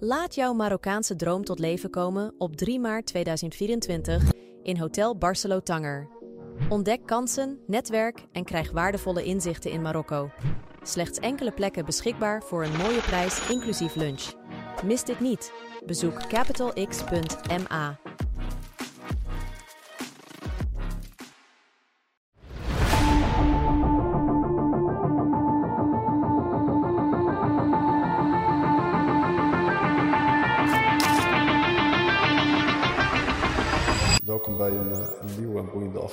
Laat jouw Marokkaanse droom tot leven komen op 3 maart 2024 in Hotel Barcelo Tanger. Ontdek kansen, netwerk en krijg waardevolle inzichten in Marokko. Slechts enkele plekken beschikbaar voor een mooie prijs inclusief lunch. Mis dit niet. Bezoek capitalx.ma.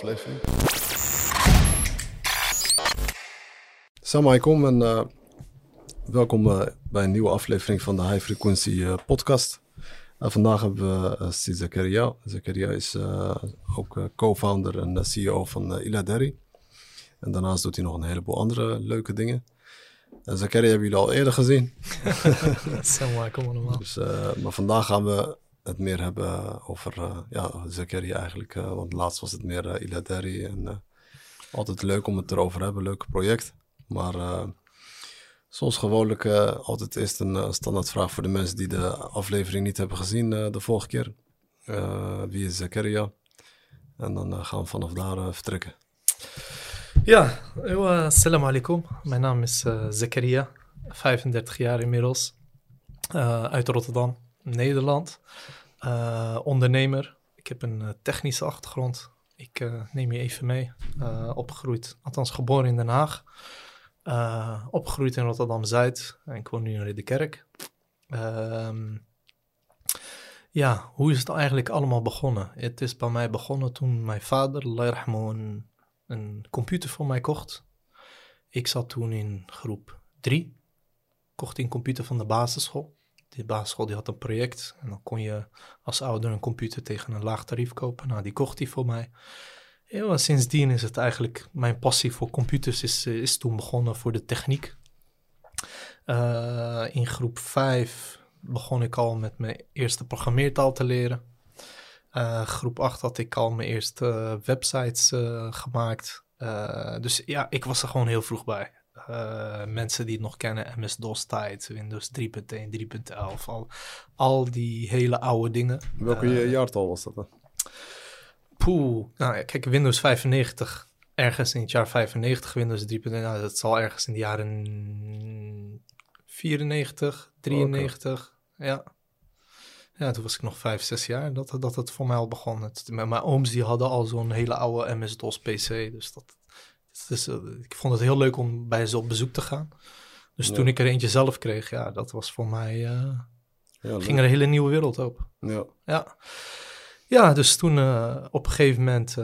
aflevering. Alaikum en eh, welkom eh, bij een nieuwe aflevering van de High Frequency eh, podcast. Vandaag hebben we uh, Sid Zakaria. Zakaria is ook co-founder en CEO van uh, Iladeri. En daarnaast doet hij nog een heleboel andere leuke dingen. En Zakaria hebben jullie al eerder gezien. Assalamu alaikum allemaal. Dus, maar vandaag gaan we het meer hebben over uh, ja, Zakaria eigenlijk. Uh, want laatst was het meer Iladeri. En altijd leuk om het erover hebben. Leuk project. Maar zoals gewoonlijk altijd eerst een standaardvraag voor de mensen die de aflevering niet hebben gezien de vorige keer. wie is Zakaria? En dan gaan we vanaf daar vertrekken. Ja, assalamu alaikum. Mijn naam is Zakaria. 35 jaar inmiddels. uit Rotterdam. Nederland. Uh, ondernemer. Ik heb een uh, technische achtergrond. Ik uh, neem je even mee. opgegroeid, althans geboren in Den Haag. opgegroeid in Rotterdam-Zuid. En ik woon nu in Ridderkerk. Ehm, ja, hoe is het eigenlijk allemaal begonnen? Het is bij mij begonnen toen mijn vader, een, een computer voor mij kocht. Ik zat toen in groep 3. Kocht een computer van de basisschool die basisschool die had een project en dan kon je als ouder een computer tegen een laag tarief kopen. Nou, die kocht hij voor mij. Sindsdien is het eigenlijk, mijn passie voor computers is, is toen begonnen voor de techniek. Uh, in groep 5 begon ik al met mijn eerste programmeertaal te leren. Uh, groep 8 had ik al mijn eerste websites gemaakt. dus ja, ik was er gewoon heel vroeg bij. Uh, mensen die het nog kennen, MS-DOS tijd, Windows 3.1, 3.11, al, al die hele oude dingen. Welke uh, jaartal was dat dan? Poeh, nou kijk, Windows 95, ergens in het jaar 95, Windows 3.1, nou, dat zal ergens in de jaren 94, 93, okay. ja. Ja, toen was ik nog 5, 6 jaar dat, dat het voor mij al begon. Het, mijn ooms die hadden al zo'n hele oude MS-DOS PC, dus dat, dus, uh, ik vond het heel leuk om bij ze op bezoek te gaan. Dus ja. toen ik er eentje zelf kreeg, ja, dat was voor mij. Uh, ja, ging er een hele nieuwe wereld open. Ja. Ja, ja dus toen uh, op een gegeven moment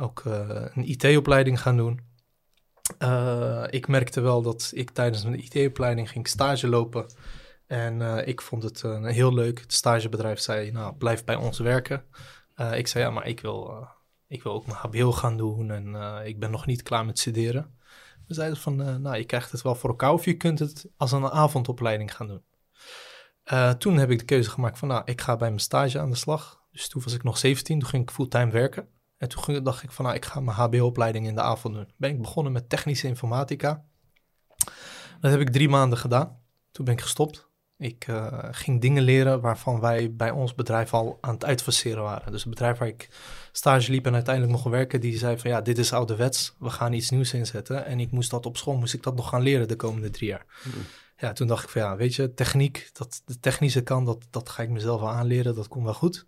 ook een IT-opleiding gaan doen. ik merkte wel dat ik tijdens mijn IT-opleiding ging stage lopen. En ik vond het heel leuk. Het stagebedrijf zei, nou, blijf bij ons werken. ik zei, ja, maar ik wil ik wil ook mijn HBO gaan doen en uh, ik ben nog niet klaar met studeren. We zeiden van, uh, nou, je krijgt het wel voor elkaar of je kunt het als een avondopleiding gaan doen. Uh, toen heb ik de keuze gemaakt van, nou, ik ga bij mijn stage aan de slag. Dus toen was ik nog 17, toen ging ik fulltime werken. En toen dacht ik van, nou, ik ga mijn HBO-opleiding in de avond doen. Ben ik begonnen met technische informatica. Dat heb ik drie maanden gedaan. Toen ben ik gestopt. Ik uh, ging dingen leren waarvan wij bij ons bedrijf al aan het uitfaceren waren. Dus het bedrijf waar ik stage liep en uiteindelijk mocht werken, die zei van ja, dit is ouderwets, we gaan iets nieuws inzetten. En ik moest dat op school, moest ik dat nog gaan leren de komende drie jaar. Mm. Ja, toen dacht ik van ja, weet je, techniek, dat, de technische kant, dat, dat ga ik mezelf wel aanleren, dat komt wel goed.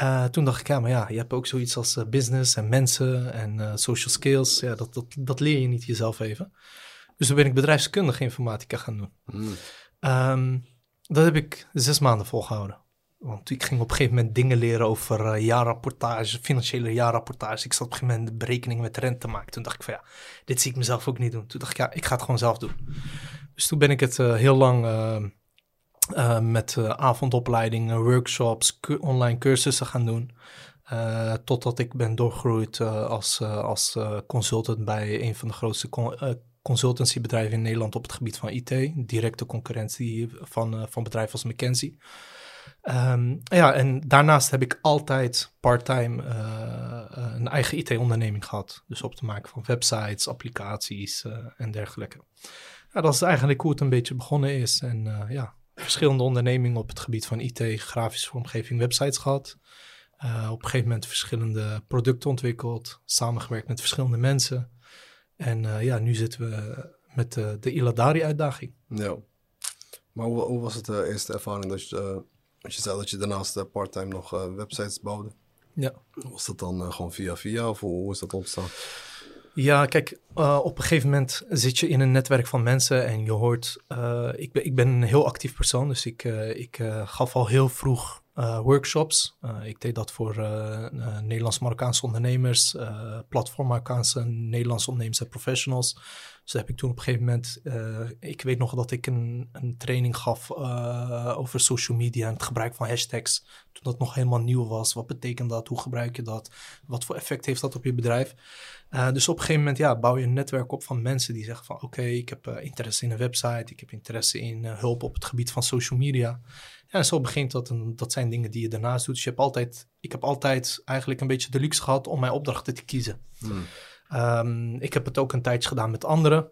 Uh, toen dacht ik, ja, maar ja, je hebt ook zoiets als uh, business en mensen en social skills. Ja, dat, dat, dat leer je niet jezelf even. Dus toen ben ik bedrijfskundige informatica gaan doen. Mm. Um, dat heb ik zes maanden volgehouden. Want ik ging op een gegeven moment dingen leren over uh, jaarrapportage, financiële jaarrapportage. Ik zat op een gegeven moment de berekeningen met rente te maken. Toen dacht ik van ja, dit zie ik mezelf ook niet doen. Toen dacht ik ja, ik ga het gewoon zelf doen. Dus toen ben ik het uh, heel lang uh, met avondopleidingen, workshops, online cursussen gaan doen. totdat ik ben doorgegroeid als, als consultant bij een van de grootste consultancybedrijven in Nederland op het gebied van IT. Directe concurrentie van, uh, van bedrijven als McKinsey. Um, ja, en daarnaast heb ik altijd part-time uh, uh, een eigen IT-onderneming gehad. Dus op te maken van websites, applicaties en dergelijke. Dat is eigenlijk hoe het een beetje begonnen is. En ja, verschillende ondernemingen op het gebied van IT, grafische vormgeving, websites gehad. Op een gegeven moment verschillende producten ontwikkeld, samengewerkt met verschillende mensen. En uh, ja, nu zitten we met de, de Iladari-uitdaging. Ja. Maar hoe, hoe, was het de eerste ervaring dat je, als je zei dat je daarnaast parttime nog websites bouwde? Ja. Was dat dan gewoon via via of hoe, hoe is dat ontstaan? Ja, kijk, uh, op een gegeven moment zit je in een netwerk van mensen en je hoort, uh, ik, ben, ik ben een heel actief persoon, dus ik, uh, ik gaf al heel vroeg workshops. ik deed dat voor Nederlands-Marokkaanse ondernemers, platform-Marokkaanse Nederlandse ondernemers en professionals. Dus heb ik toen op een gegeven moment, ik weet nog dat ik een, een training gaf over social media en het gebruik van hashtags. Toen dat nog helemaal nieuw was. Wat betekent dat? Hoe gebruik je dat? Wat voor effect heeft dat op je bedrijf? Uh, dus op een gegeven moment ja, bouw je een netwerk op van mensen die zeggen van oké, ik heb interesse in een website, ik heb interesse in hulp op het gebied van social media. Ja, en zo begint dat en dat zijn dingen die je daarnaast doet. Dus je hebt altijd, ik heb altijd eigenlijk een beetje de luxe gehad om mijn opdrachten te kiezen. Hmm. Um, ik heb het ook een tijdje gedaan met anderen.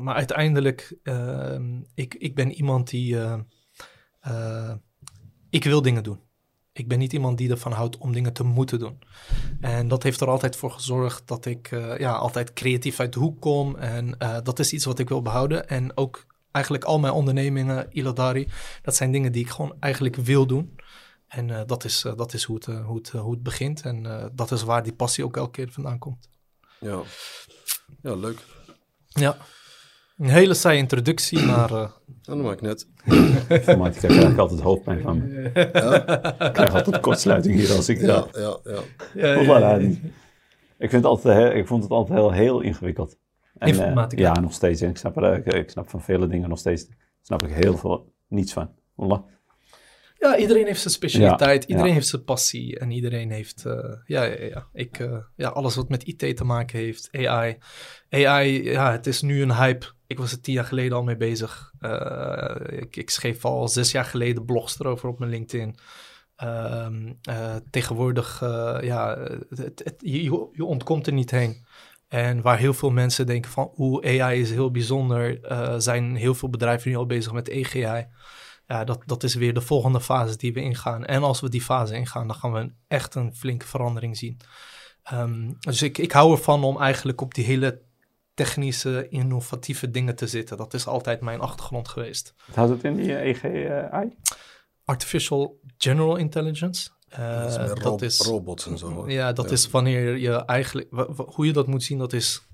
maar uiteindelijk, ehm, ik, ik ben iemand die, ik wil dingen doen. Ik ben niet iemand die ervan houdt om dingen te moeten doen. En dat heeft er altijd voor gezorgd dat ik uh, ja, altijd creatief uit de hoek kom. En uh, dat is iets wat ik wil behouden. En ook eigenlijk al mijn ondernemingen, Iladari, dat zijn dingen die ik gewoon eigenlijk wil doen. En uh, dat, is, dat is hoe het, hoe, het, hoe het begint. En dat is waar die passie ook elke keer vandaan komt. Ja, ja leuk. Ja. Een hele saaie introductie, maar... Uh... dat maakt net. Informatica krijg ik altijd hoofdpijn van. Ja? Ik krijg altijd kortsluiting hier als ik... Ja, ja, ja. ja, ja, ja. Ik, vind het altijd, ik vond het altijd heel, heel ingewikkeld. En, Informatica? Uh, ja, nog steeds. Ik snap, er, ik snap van vele dingen nog steeds snap ik heel veel niets van. Ja, iedereen heeft zijn specialiteit, iedereen heeft zijn passie en iedereen heeft, uh, ja, ja, ja, ik, uh, ja, alles wat met IT te maken heeft, AI. AI, ja, het is nu een hype. Ik was er tien jaar geleden al mee bezig. Uh, ik, ik, schreef al zes jaar geleden blogs erover op mijn LinkedIn. Ehm, tegenwoordig, ja, het, het, je, je ontkomt er niet heen. En waar heel veel mensen denken van, oeh, AI is heel bijzonder, zijn heel veel bedrijven nu al bezig met AGI ja, dat, dat is weer de volgende fase die we ingaan. En als we die fase ingaan, dan gaan we echt een flinke verandering zien. Um, dus ik, ik hou ervan om eigenlijk op die hele technische, innovatieve dingen te zitten. Dat is altijd mijn achtergrond geweest. Wat houdt het in, die EGI? Artificial General Intelligence. Uh, dat is, dat is robots en zo. Ja, dat is wanneer je eigenlijk... Hoe je dat moet zien, dat is...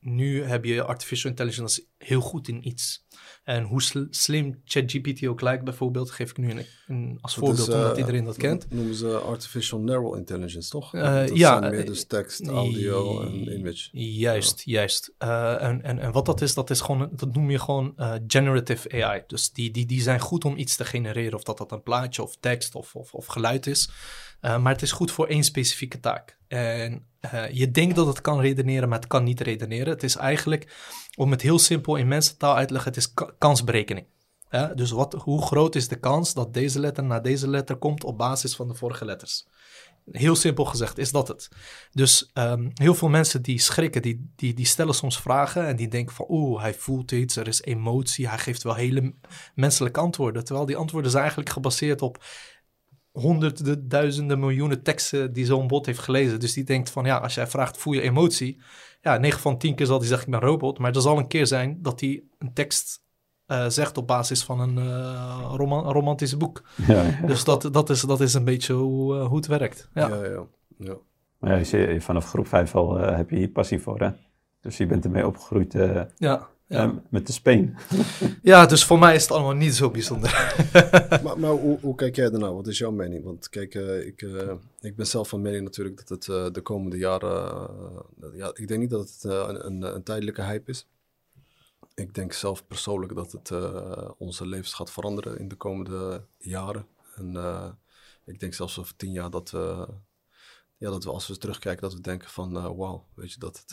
Nu heb je artificial intelligence heel goed in iets. En hoe slim ChatGPT ook lijkt, bijvoorbeeld, geef ik nu een, een als dat voorbeeld, is, omdat eh, iedereen dat kent. noemen ze artificial neural intelligence, toch? Uh, dat ja. Zijn meer dus tekst, audio en image. Juist, juist. En, en, en wat dat is, dat is gewoon, dat noem je gewoon generative AI. Dus die, die, die zijn goed om iets te genereren, of dat dat een plaatje of tekst of, of, of geluid is. Maar het is goed voor één specifieke taak. En je denkt dat het kan redeneren, maar het kan niet redeneren. Het is eigenlijk om het heel simpel in mensentaal uit te leggen, het is kansberekening. Ja, dus wat, hoe groot is de kans dat deze letter naar deze letter komt op basis van de vorige letters? Heel simpel gezegd is dat het. Dus um, heel veel mensen die schrikken, die, die, die stellen soms vragen en die denken van oeh, hij voelt iets, er is emotie, hij geeft wel hele menselijke antwoorden. Terwijl die antwoorden zijn eigenlijk gebaseerd op honderden, duizenden, miljoenen teksten die zo'n bot heeft gelezen. Dus die denkt van ja, als jij vraagt voel je emotie, ja, 9 van 10 keer zal hij zeggen ik ben robot. Maar er zal een keer zijn dat hij een tekst uh, zegt op basis van een uh, roman romantisch boek. Ja, ja. Dus dat, dat, is, dat is een beetje hoe, uh, hoe het werkt. Ja, ja, ja. ja. Maar ja, je, vanaf groep 5 al heb je hier passie voor, hè? Dus je bent ermee opgegroeid. ja. Ja. met de Spain. ja, dus voor mij is het allemaal niet zo bijzonder. maar, maar hoe, hoe, kijk jij ernaar? Wat is jouw mening? Want kijk, uh, ik, uh, ik ben zelf van mening natuurlijk dat het uh, de komende jaren... ja, ik denk niet dat het een, een, een, tijdelijke hype is. Ik denk zelf persoonlijk dat het onze levens gaat veranderen in de komende jaren. En ik denk zelfs over tien jaar dat, ja, dat we als we terugkijken dat we denken van... wauw, weet je, dat het,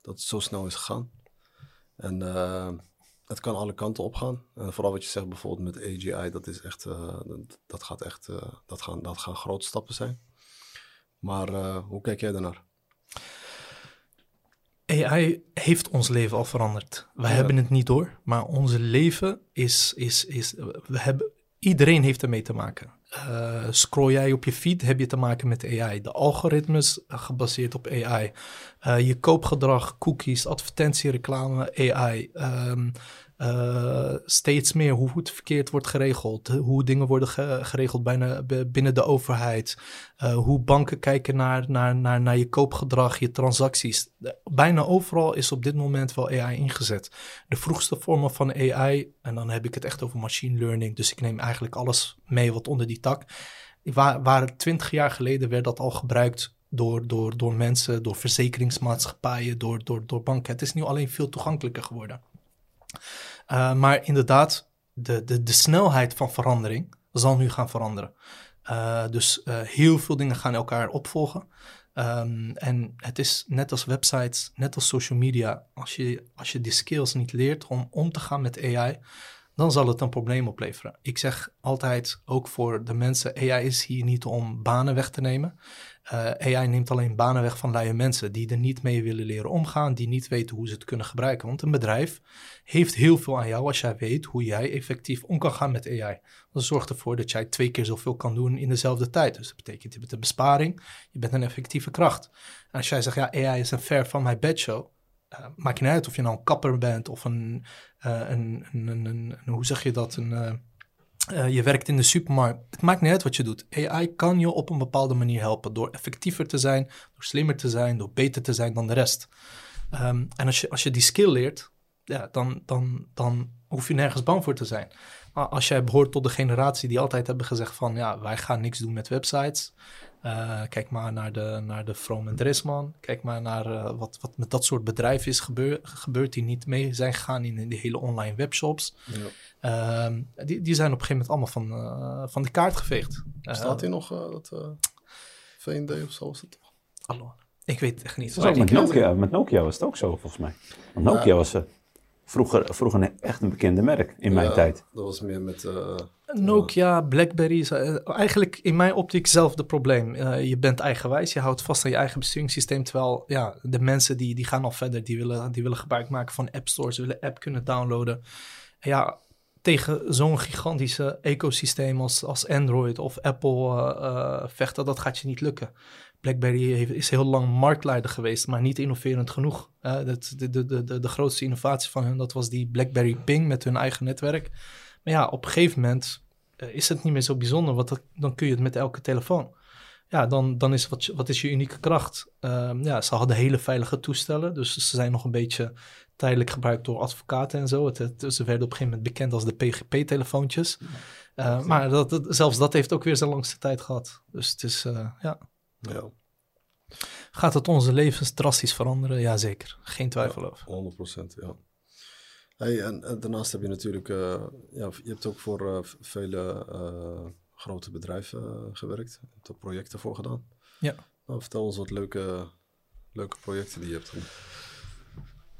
dat het zo snel is gegaan. En uh, het kan alle kanten op gaan. Uh, vooral wat je zegt bijvoorbeeld met AGI, dat is echt, uh, dat gaat echt, dat gaan, dat gaan grote stappen zijn. Maar hoe kijk jij daarnaar? AI heeft ons leven al veranderd. Ja. hebben het niet door, maar ons leven is, is, is we hebben, iedereen heeft ermee te maken. Eh, scroll jij op je feed, heb je te maken met AI. De algoritmes eh, gebaseerd op AI. Eh, je koopgedrag, cookies, advertentiereclame, AI. Ehm, eh, steeds meer hoe het verkeerd wordt geregeld. Hoe dingen worden ge- geregeld bijna, binnen de overheid. Eh, hoe banken kijken naar, naar, naar, naar je koopgedrag, je transacties. Bijna overal is op dit moment wel AI ingezet. De vroegste vormen van AI, en dan heb ik het echt over machine learning, dus ik neem eigenlijk alles mee wat onder die tak. Waren twintig jaar geleden werd dat al gebruikt door, door, door mensen, door verzekeringsmaatschappijen, door, door, door banken. Het is nu alleen veel toegankelijker geworden. Uh, maar inderdaad, de, de, de snelheid van verandering zal nu gaan veranderen. Uh, dus uh, heel veel dingen gaan elkaar opvolgen. Um, en het is net als websites, net als social media. Als je, als je die skills niet leert om om te gaan met AI, dan zal het een probleem opleveren. Ik zeg altijd, ook voor de mensen, AI is hier niet om banen weg te nemen. Uh, AI neemt alleen banen weg van luie mensen die er niet mee willen leren omgaan, die niet weten hoe ze het kunnen gebruiken. Want een bedrijf heeft heel veel aan jou als jij weet hoe jij effectief om kan gaan met AI. Dat zorgt ervoor dat jij twee keer zoveel kan doen in dezelfde tijd. Dus dat betekent je bent een besparing, je bent een effectieve kracht. En als jij zegt, ja, AI is een ver van mijn bedshow, uh, maakt niet uit of je nou een kapper bent of een, uh, een, een, een, hoe zeg je dat, een... Uh, je werkt in de supermarkt. Het maakt niet uit wat je doet. AI kan je op een bepaalde manier helpen door effectiever te zijn, door slimmer te zijn, door beter te zijn dan de rest. Um, en als je, als je die skill leert, ja, dan, dan, dan hoef je nergens bang voor te zijn. Als jij behoort tot de generatie die altijd hebben gezegd van ja, wij gaan niks doen met websites. Uh, kijk maar naar de, naar de Vroom en Dresman. Kijk maar naar uh, wat, wat met dat soort bedrijven is gebeur, gebeurd die niet mee zijn gegaan in, in de hele online webshops. Ja. Uh, die, die zijn op een gegeven moment allemaal van, uh, van de kaart geveegd. Staat hier nog uh, dat V&D of zo? Is het toch? Hallo. Ik weet het echt niet. Dat was ook met Nokia, met Nokia was het ook zo volgens mij. Want Nokia ja. was uh, vroeger, vroeger een, echt een bekende merk in mijn ja, tijd. Dat was meer met... Uh, Nokia, Blackberry, uh, eigenlijk in mijn optiek zelfde probleem. Uh, je bent eigenwijs, je houdt vast aan je eigen besturingssysteem. Terwijl ja, de mensen die, die gaan al verder, die willen, die willen gebruik maken van app stores, ze willen app kunnen downloaden. En ja, tegen zo'n gigantische ecosysteem als, als Android of Apple vechten, dat gaat je niet lukken. BlackBerry heeft, is heel lang marktleider geweest, maar niet innoverend genoeg. Uh, dat, de, de, de, de grootste innovatie van hun, dat was die BlackBerry Ping met hun eigen netwerk. Maar ja, op een gegeven moment uh, is het niet meer zo bijzonder, want dat, dan kun je het met elke telefoon. Ja, dan, dan is wat, wat is je unieke kracht? Uh, ja, ze hadden hele veilige toestellen, dus ze zijn nog een beetje tijdelijk gebruikt door advocaten en zo. Het, het, ze werden op een gegeven moment bekend als de PGP-telefoontjes. Uh, maar dat, dat, zelfs dat heeft ook weer zijn langste tijd gehad. Dus het is, uh, ja. Ja. Gaat het onze levens drastisch veranderen? Jazeker, geen twijfel ja, over. 100% ja. Hey, en, en, daarnaast heb je natuurlijk, uh, ja, je hebt ook voor uh, vele uh, grote bedrijven gewerkt, je hebt er projecten voor gedaan. Ja. Nou, vertel ons wat leuke, leuke projecten die je hebt gedaan.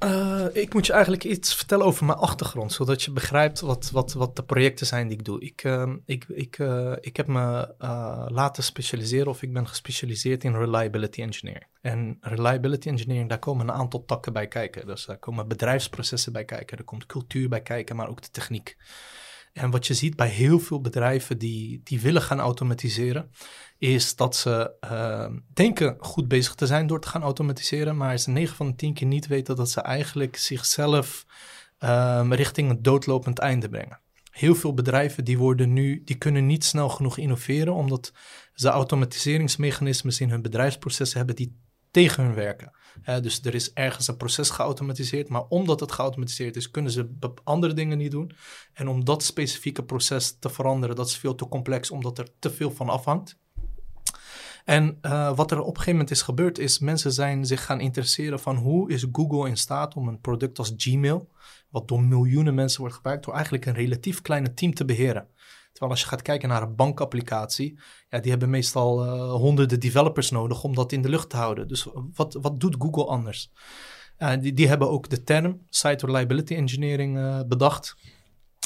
Uh, ik moet je eigenlijk iets vertellen over mijn achtergrond, zodat je begrijpt wat, wat, wat de projecten zijn die ik doe. Ik, uh, ik, ik, uh, ik heb me laten specialiseren of ik ben gespecialiseerd in reliability engineering. En reliability engineering, daar komen een aantal takken bij kijken. Dus daar komen bedrijfsprocessen bij kijken, er komt cultuur bij kijken, maar ook de techniek. En wat je ziet bij heel veel bedrijven die, die willen gaan automatiseren, is dat ze uh, denken goed bezig te zijn door te gaan automatiseren, maar ze 9 van de 10 keer niet weten dat ze eigenlijk zichzelf uh, richting een doodlopend einde brengen. Heel veel bedrijven die worden nu, die kunnen niet snel genoeg innoveren, omdat ze automatiseringsmechanismes in hun bedrijfsprocessen hebben die tegen hun werken. Dus er is ergens een proces geautomatiseerd, maar omdat het geautomatiseerd is, kunnen ze andere dingen niet doen. En om dat specifieke proces te veranderen, dat is veel te complex, omdat er te veel van afhangt. En uh, wat er op een gegeven moment is gebeurd, is mensen zijn zich gaan interesseren van hoe is Google in staat om een product als Gmail, wat door miljoenen mensen wordt gebruikt, door eigenlijk een relatief kleine team te beheren. Terwijl als je gaat kijken naar een bankapplicatie, ja, die hebben meestal uh, honderden developers nodig om dat in de lucht te houden. Dus wat, wat doet Google anders? Uh, die, die hebben ook de term Site Reliability Engineering uh, bedacht.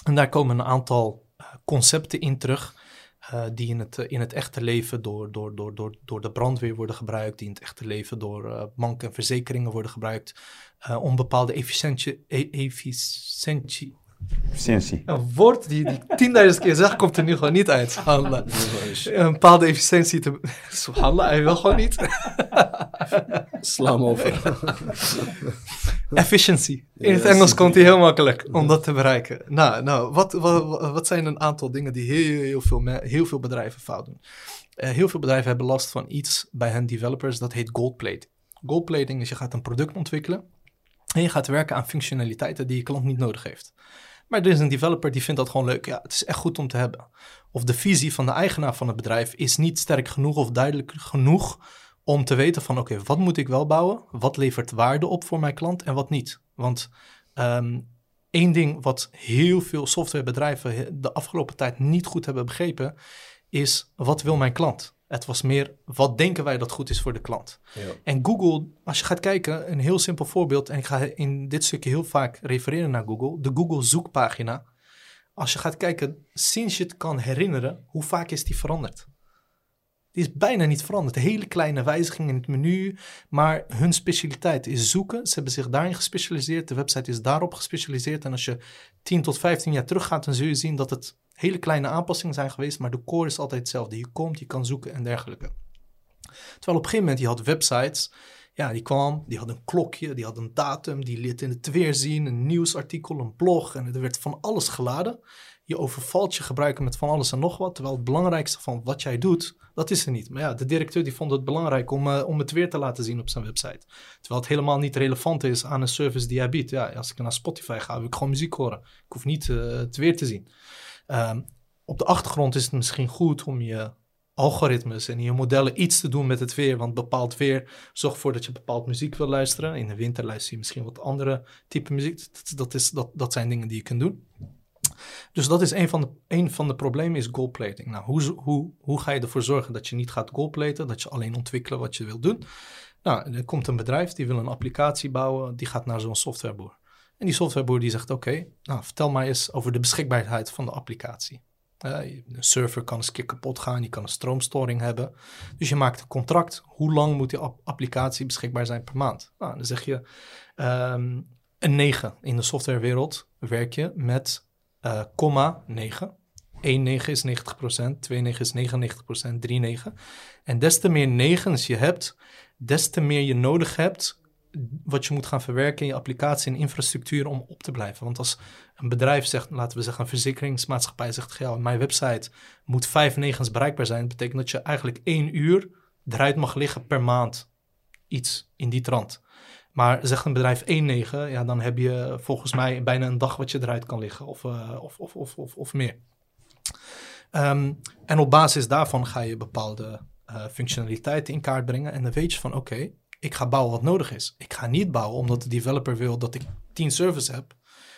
En daar komen een aantal concepten in terug. eh, die in het, in het echte leven door, door, door, door, door de brandweer worden gebruikt, die in het echte leven door banken en verzekeringen worden gebruikt, om bepaalde efficiëntie, efficiëntie, Efficiëntie. een woord die, die tienduizend keer zeg, komt er nu gewoon niet uit. Subhanallah. Een bepaalde efficiëntie te... Subhanallah, hij wil gewoon niet. Sla hem over. Efficiency. In het Engels komt hij heel makkelijk om dat te bereiken. Nou, nou wat, wat, wat zijn een aantal dingen die heel, heel, veel, heel veel bedrijven fout doen? Eh, heel veel bedrijven hebben last van iets bij hun developers, dat heet goldplating. Goldplating is je gaat een product ontwikkelen en je gaat werken aan functionaliteiten die je klant niet nodig heeft. Maar er is een developer die vindt dat gewoon leuk. Ja, het is echt goed om te hebben. Of de visie van de eigenaar van het bedrijf is niet sterk genoeg of duidelijk genoeg om te weten van oké, wat moet ik wel bouwen? Wat levert waarde op voor mijn klant en wat niet? Want ehm, één ding wat heel veel softwarebedrijven de afgelopen tijd niet goed hebben begrepen, is wat wil mijn klant? Het was meer wat denken wij dat goed is voor de klant? Ja. En Google, als je gaat kijken, een heel simpel voorbeeld, en ik ga in dit stukje heel vaak refereren naar Google, de Google zoekpagina. Als je gaat kijken, sinds je het kan herinneren, hoe vaak is die veranderd? Die is bijna niet veranderd. Hele kleine wijzigingen in het menu, maar hun specialiteit is zoeken. Ze hebben zich daarin gespecialiseerd. De website is daarop gespecialiseerd. En als je 10 tot 15 jaar teruggaat, dan zul je zien dat het hele kleine aanpassingen zijn geweest, maar de core is altijd hetzelfde. Je komt, je kan zoeken en dergelijke. Terwijl op een gegeven moment, je had websites, ja, die kwam, die had een klokje, die had een datum, die liet in het weer zien, een nieuwsartikel, een blog en er werd van alles geladen. Je overvalt je gebruiker met van alles en nog wat, terwijl het belangrijkste van wat jij doet, dat is er niet. Maar ja, de directeur die vond het belangrijk om, eh, om het weer te laten zien op zijn website. Terwijl het helemaal niet relevant is aan een service die hij biedt. Ja, als ik naar Spotify ga, wil ik gewoon muziek horen. Ik hoef niet eh, het weer te zien. Ehm, op de achtergrond is het misschien goed om je algoritmes en je modellen iets te doen met het weer. Want bepaald weer zorgt ervoor dat je bepaald muziek wil luisteren. In de winter luister je misschien wat andere type muziek. Dat, is, dat, dat zijn dingen die je kunt doen. Dus dat is een van de, van de problemen is goldplating. Nou, hoe, hoe, hoe ga je ervoor zorgen dat je niet gaat goldplaten? Dat je alleen ontwikkelen wat je wilt doen? Nou, er komt een bedrijf die wil een applicatie bouwen. Die gaat naar zo'n softwareboer. En die softwareboer die zegt, oké, nou, vertel maar eens over de beschikbaarheid van de applicatie. Uh, een server kan eens een keer kapot gaan, je kan een stroomstoring hebben. Dus je maakt een contract. Hoe lang moet die ap applicatie beschikbaar zijn per maand? Nou, dan zeg je um, een 9. In de softwarewereld werk je met uh, comma 9. 1 9 is 90%, 2 9 is 99%, 3 9. En des te meer negens je hebt, des te meer je nodig hebt wat je moet gaan verwerken in je applicatie en infrastructuur om op te blijven. Want als een bedrijf zegt, laten we zeggen een verzekeringsmaatschappij zegt, ja, mijn website moet vijf negens bereikbaar zijn, betekent dat je eigenlijk één uur eruit mag liggen per maand. Iets in die trant. Maar zegt een bedrijf 1,9, ja, dan heb je volgens mij bijna een dag wat je eruit kan liggen of, uh, of, of, of, of, of meer. Um, en op basis daarvan ga je bepaalde uh, functionaliteiten in kaart brengen en dan weet je van oké, ik ga bouwen wat nodig is. Ik ga niet bouwen omdat de developer wil dat ik 10 servers heb.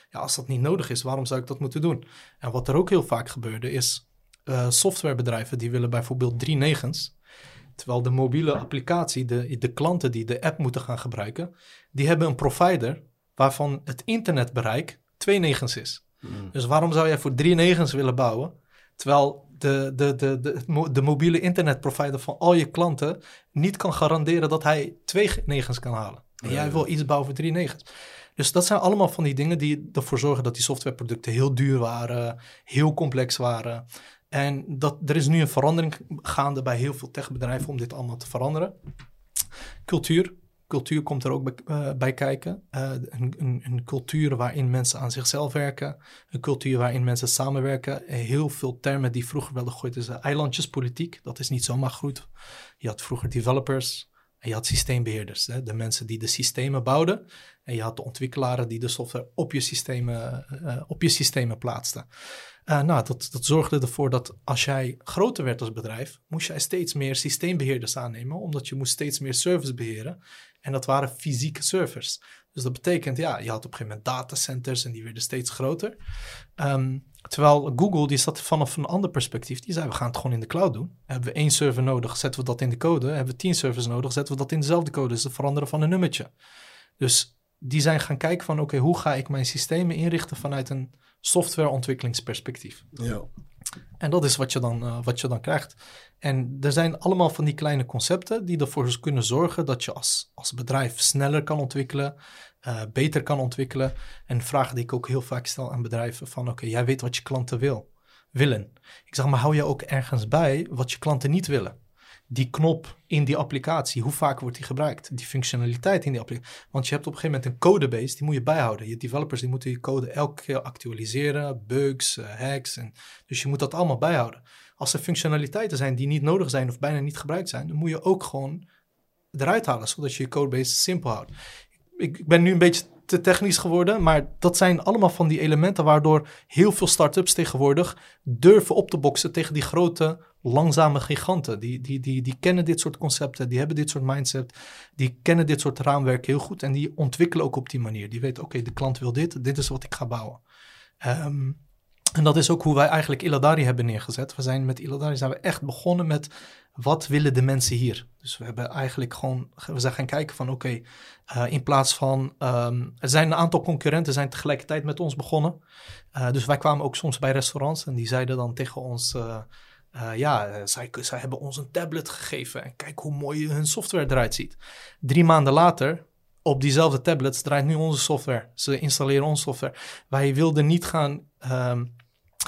Ja, als dat niet nodig is, waarom zou ik dat moeten doen? En wat er ook heel vaak gebeurde is uh, softwarebedrijven die willen bijvoorbeeld drie negens. Terwijl de mobiele applicatie, de, de klanten die de app moeten gaan gebruiken, die hebben een provider waarvan het internetbereik twee negens is. Mm. Dus waarom zou jij voor drie negens willen bouwen? Terwijl de, de, de, de, de mobiele internetprovider van al je klanten niet kan garanderen dat hij twee negens kan halen. En jij wil iets bouwen voor drie negens. Dus dat zijn allemaal van die dingen die ervoor zorgen dat die softwareproducten heel duur waren, heel complex waren. En dat, er is nu een verandering gaande bij heel veel techbedrijven om dit allemaal te veranderen. Cultuur. Cultuur komt er ook bij, uh, bij kijken. Uh, een, een, een, cultuur waarin mensen aan zichzelf werken. Een cultuur waarin mensen samenwerken. Heel veel termen die vroeger werden gegooid is eilandjespolitiek. Dat is niet zomaar goed. Je had vroeger developers en je had systeembeheerders. Hè? De mensen die de systemen bouwden. En je had de ontwikkelaren die de software op je systemen, op je systemen plaatsten. Nou, dat, dat zorgde ervoor dat als jij groter werd als bedrijf, moest jij steeds meer systeembeheerders aannemen, omdat je moest steeds meer servers beheren. En dat waren fysieke servers. Dus dat betekent, ja, je had op een gegeven moment datacenters en die werden steeds groter. Um, terwijl Google, die zat vanaf een ander perspectief, die zei, we gaan het gewoon in de cloud doen. Hebben we één server nodig, zetten we dat in de code. Hebben we tien servers nodig, zetten we dat in dezelfde code. Dus het veranderen van een nummertje. Dus die zijn gaan kijken van, oké, hoe ga ik mijn systemen inrichten vanuit een softwareontwikkelingsperspectief. Ja. En dat is wat je, dan, uh, wat je dan krijgt. En er zijn allemaal van die kleine concepten die ervoor kunnen zorgen dat je als, als bedrijf sneller kan ontwikkelen, uh, beter kan ontwikkelen. En vragen die ik ook heel vaak stel aan bedrijven van oké, jij weet wat je klanten wil, willen. Ik zeg maar, hou je ook ergens bij wat je klanten niet willen die knop in die applicatie, hoe vaak wordt die gebruikt? Die functionaliteit in die applicatie. Want je hebt op een gegeven moment een codebase, die moet je bijhouden. Je developers die moeten je code elke keer actualiseren, bugs, uh, hacks. En, dus je moet dat allemaal bijhouden. Als er functionaliteiten zijn die niet nodig zijn of bijna niet gebruikt zijn, dan moet je ook gewoon eruit halen, zodat je je codebase simpel houdt. Ik ben nu een beetje te technisch geworden. Maar dat zijn allemaal van die elementen waardoor heel veel start-ups tegenwoordig durven op te boksen tegen die grote, langzame giganten. Die, die, die, die kennen dit soort concepten, die hebben dit soort mindset, die kennen dit soort raamwerk heel goed en die ontwikkelen ook op die manier. Die weten, oké, de klant wil dit, dit is wat ik ga bouwen. Ehm, en dat is ook hoe wij eigenlijk Iladari hebben neergezet. We zijn met Iladari zijn we echt begonnen met wat willen de mensen hier? Dus we hebben eigenlijk gewoon, we zijn gaan kijken van oké, eh, in plaats van, um, er zijn een aantal concurrenten zijn tegelijkertijd met ons begonnen. Uh, dus wij kwamen ook soms bij restaurants en die zeiden dan tegen ons, uh, ja, zij, hebben ons een tablet gegeven en kijk hoe mooi hun software eruit ziet. Drie maanden later, op diezelfde tablets draait nu onze software. Ze installeren onze software. Wij wilden niet gaan um,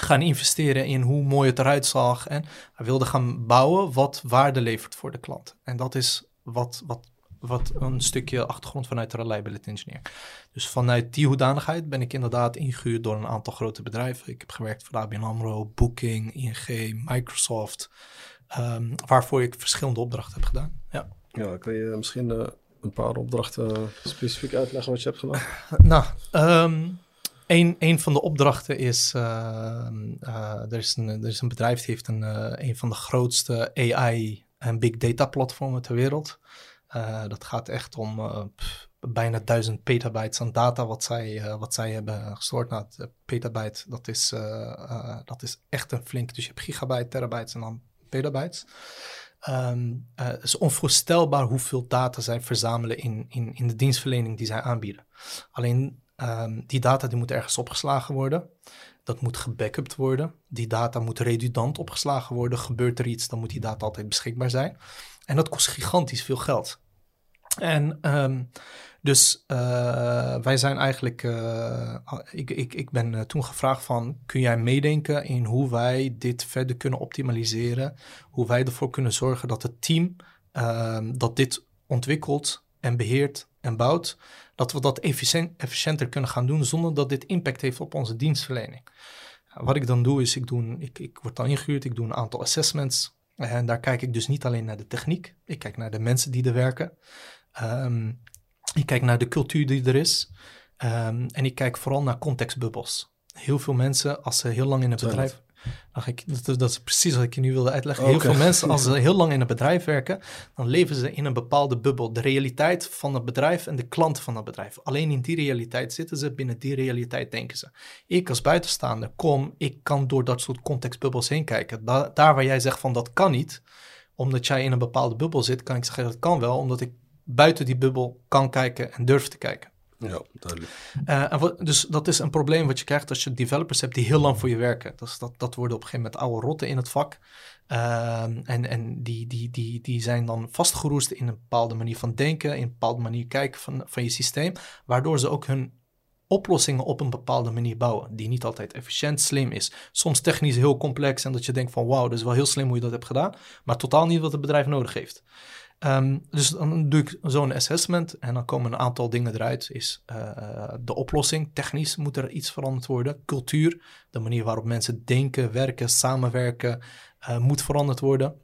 gaan investeren in hoe mooi het eruit zag. En hij wilde gaan bouwen wat waarde levert voor de klant. En dat is wat, wat, wat een stukje achtergrond vanuit de reliability engineer. Dus vanuit die hoedanigheid ben ik inderdaad ingehuurd door een aantal grote bedrijven. Ik heb gewerkt voor ABN AMRO, Booking, ING, Microsoft. Um, waarvoor ik verschillende opdrachten heb gedaan. Ja, ja kun je misschien uh, een paar opdrachten specifiek uitleggen wat je hebt gedaan? nou, um, een, van de opdrachten is, uh, uh, er, is een, er is een bedrijf die heeft een, uh, een van de grootste AI en big data platformen ter wereld. dat gaat echt om bijna duizend petabytes aan data wat zij, wat zij hebben gestoord. Nou, petabyte, dat is, dat is echt een flink. Dus je hebt gigabyte, terabytes en dan petabytes. Het is onvoorstelbaar hoeveel data zij verzamelen in, in, in de dienstverlening die zij aanbieden. Alleen Um, die data die moet ergens opgeslagen worden. Dat moet gebackupt worden. Die data moet redundant opgeslagen worden. Gebeurt er iets, dan moet die data altijd beschikbaar zijn. En dat kost gigantisch veel geld. En um, dus uh, wij zijn eigenlijk, uh, ik, ik, ik ben uh, toen gevraagd van, kun jij meedenken in hoe wij dit verder kunnen optimaliseren? Hoe wij ervoor kunnen zorgen dat het team dat dit ontwikkelt en beheert en bouwt, dat we dat efficiënter kunnen gaan doen zonder dat dit impact heeft op onze dienstverlening. Wat ik dan doe is, ik, doe, ik, ik word dan ingehuurd, ik doe een aantal assessments. En daar kijk ik dus niet alleen naar de techniek, ik kijk naar de mensen die er werken. Um, ik kijk naar de cultuur die er is. Um, en ik kijk vooral naar contextbubbels. Heel veel mensen, als ze heel lang in het bedrijf... Ik, dat, dat, is precies wat ik je nu wilde uitleggen. Heel veel mensen, als ze heel lang in een bedrijf werken, dan leven ze in een bepaalde bubbel. De realiteit van het bedrijf en de klanten van het bedrijf. Alleen in die realiteit zitten ze, binnen die realiteit denken ze. Ik als buitenstaander kom, ik kan door dat soort contextbubbels heen kijken. daar waar jij zegt van dat kan niet, omdat jij in een bepaalde bubbel zit, kan ik zeggen dat kan wel, omdat ik buiten die bubbel kan kijken en durf te kijken. Ja, duidelijk. Uh, dus dat is een probleem wat je krijgt als je developers hebt die heel lang voor je werken. Dus dat, dat worden op een gegeven moment oude rotten in het vak. Uh, en en die, die, die, die zijn dan vastgeroest in een bepaalde manier van denken, in een bepaalde manier kijken van, van je systeem, waardoor ze ook hun oplossingen op een bepaalde manier bouwen, die niet altijd efficiënt, slim is. Soms technisch heel complex en dat je denkt van wauw, dat is wel heel slim hoe je dat hebt gedaan, maar totaal niet wat het bedrijf nodig heeft. Um, dus dan doe ik zo'n assessment en dan komen een aantal dingen eruit. Is uh, de oplossing, technisch moet er iets veranderd worden. Cultuur, de manier waarop mensen denken, werken, samenwerken, uh, moet veranderd worden.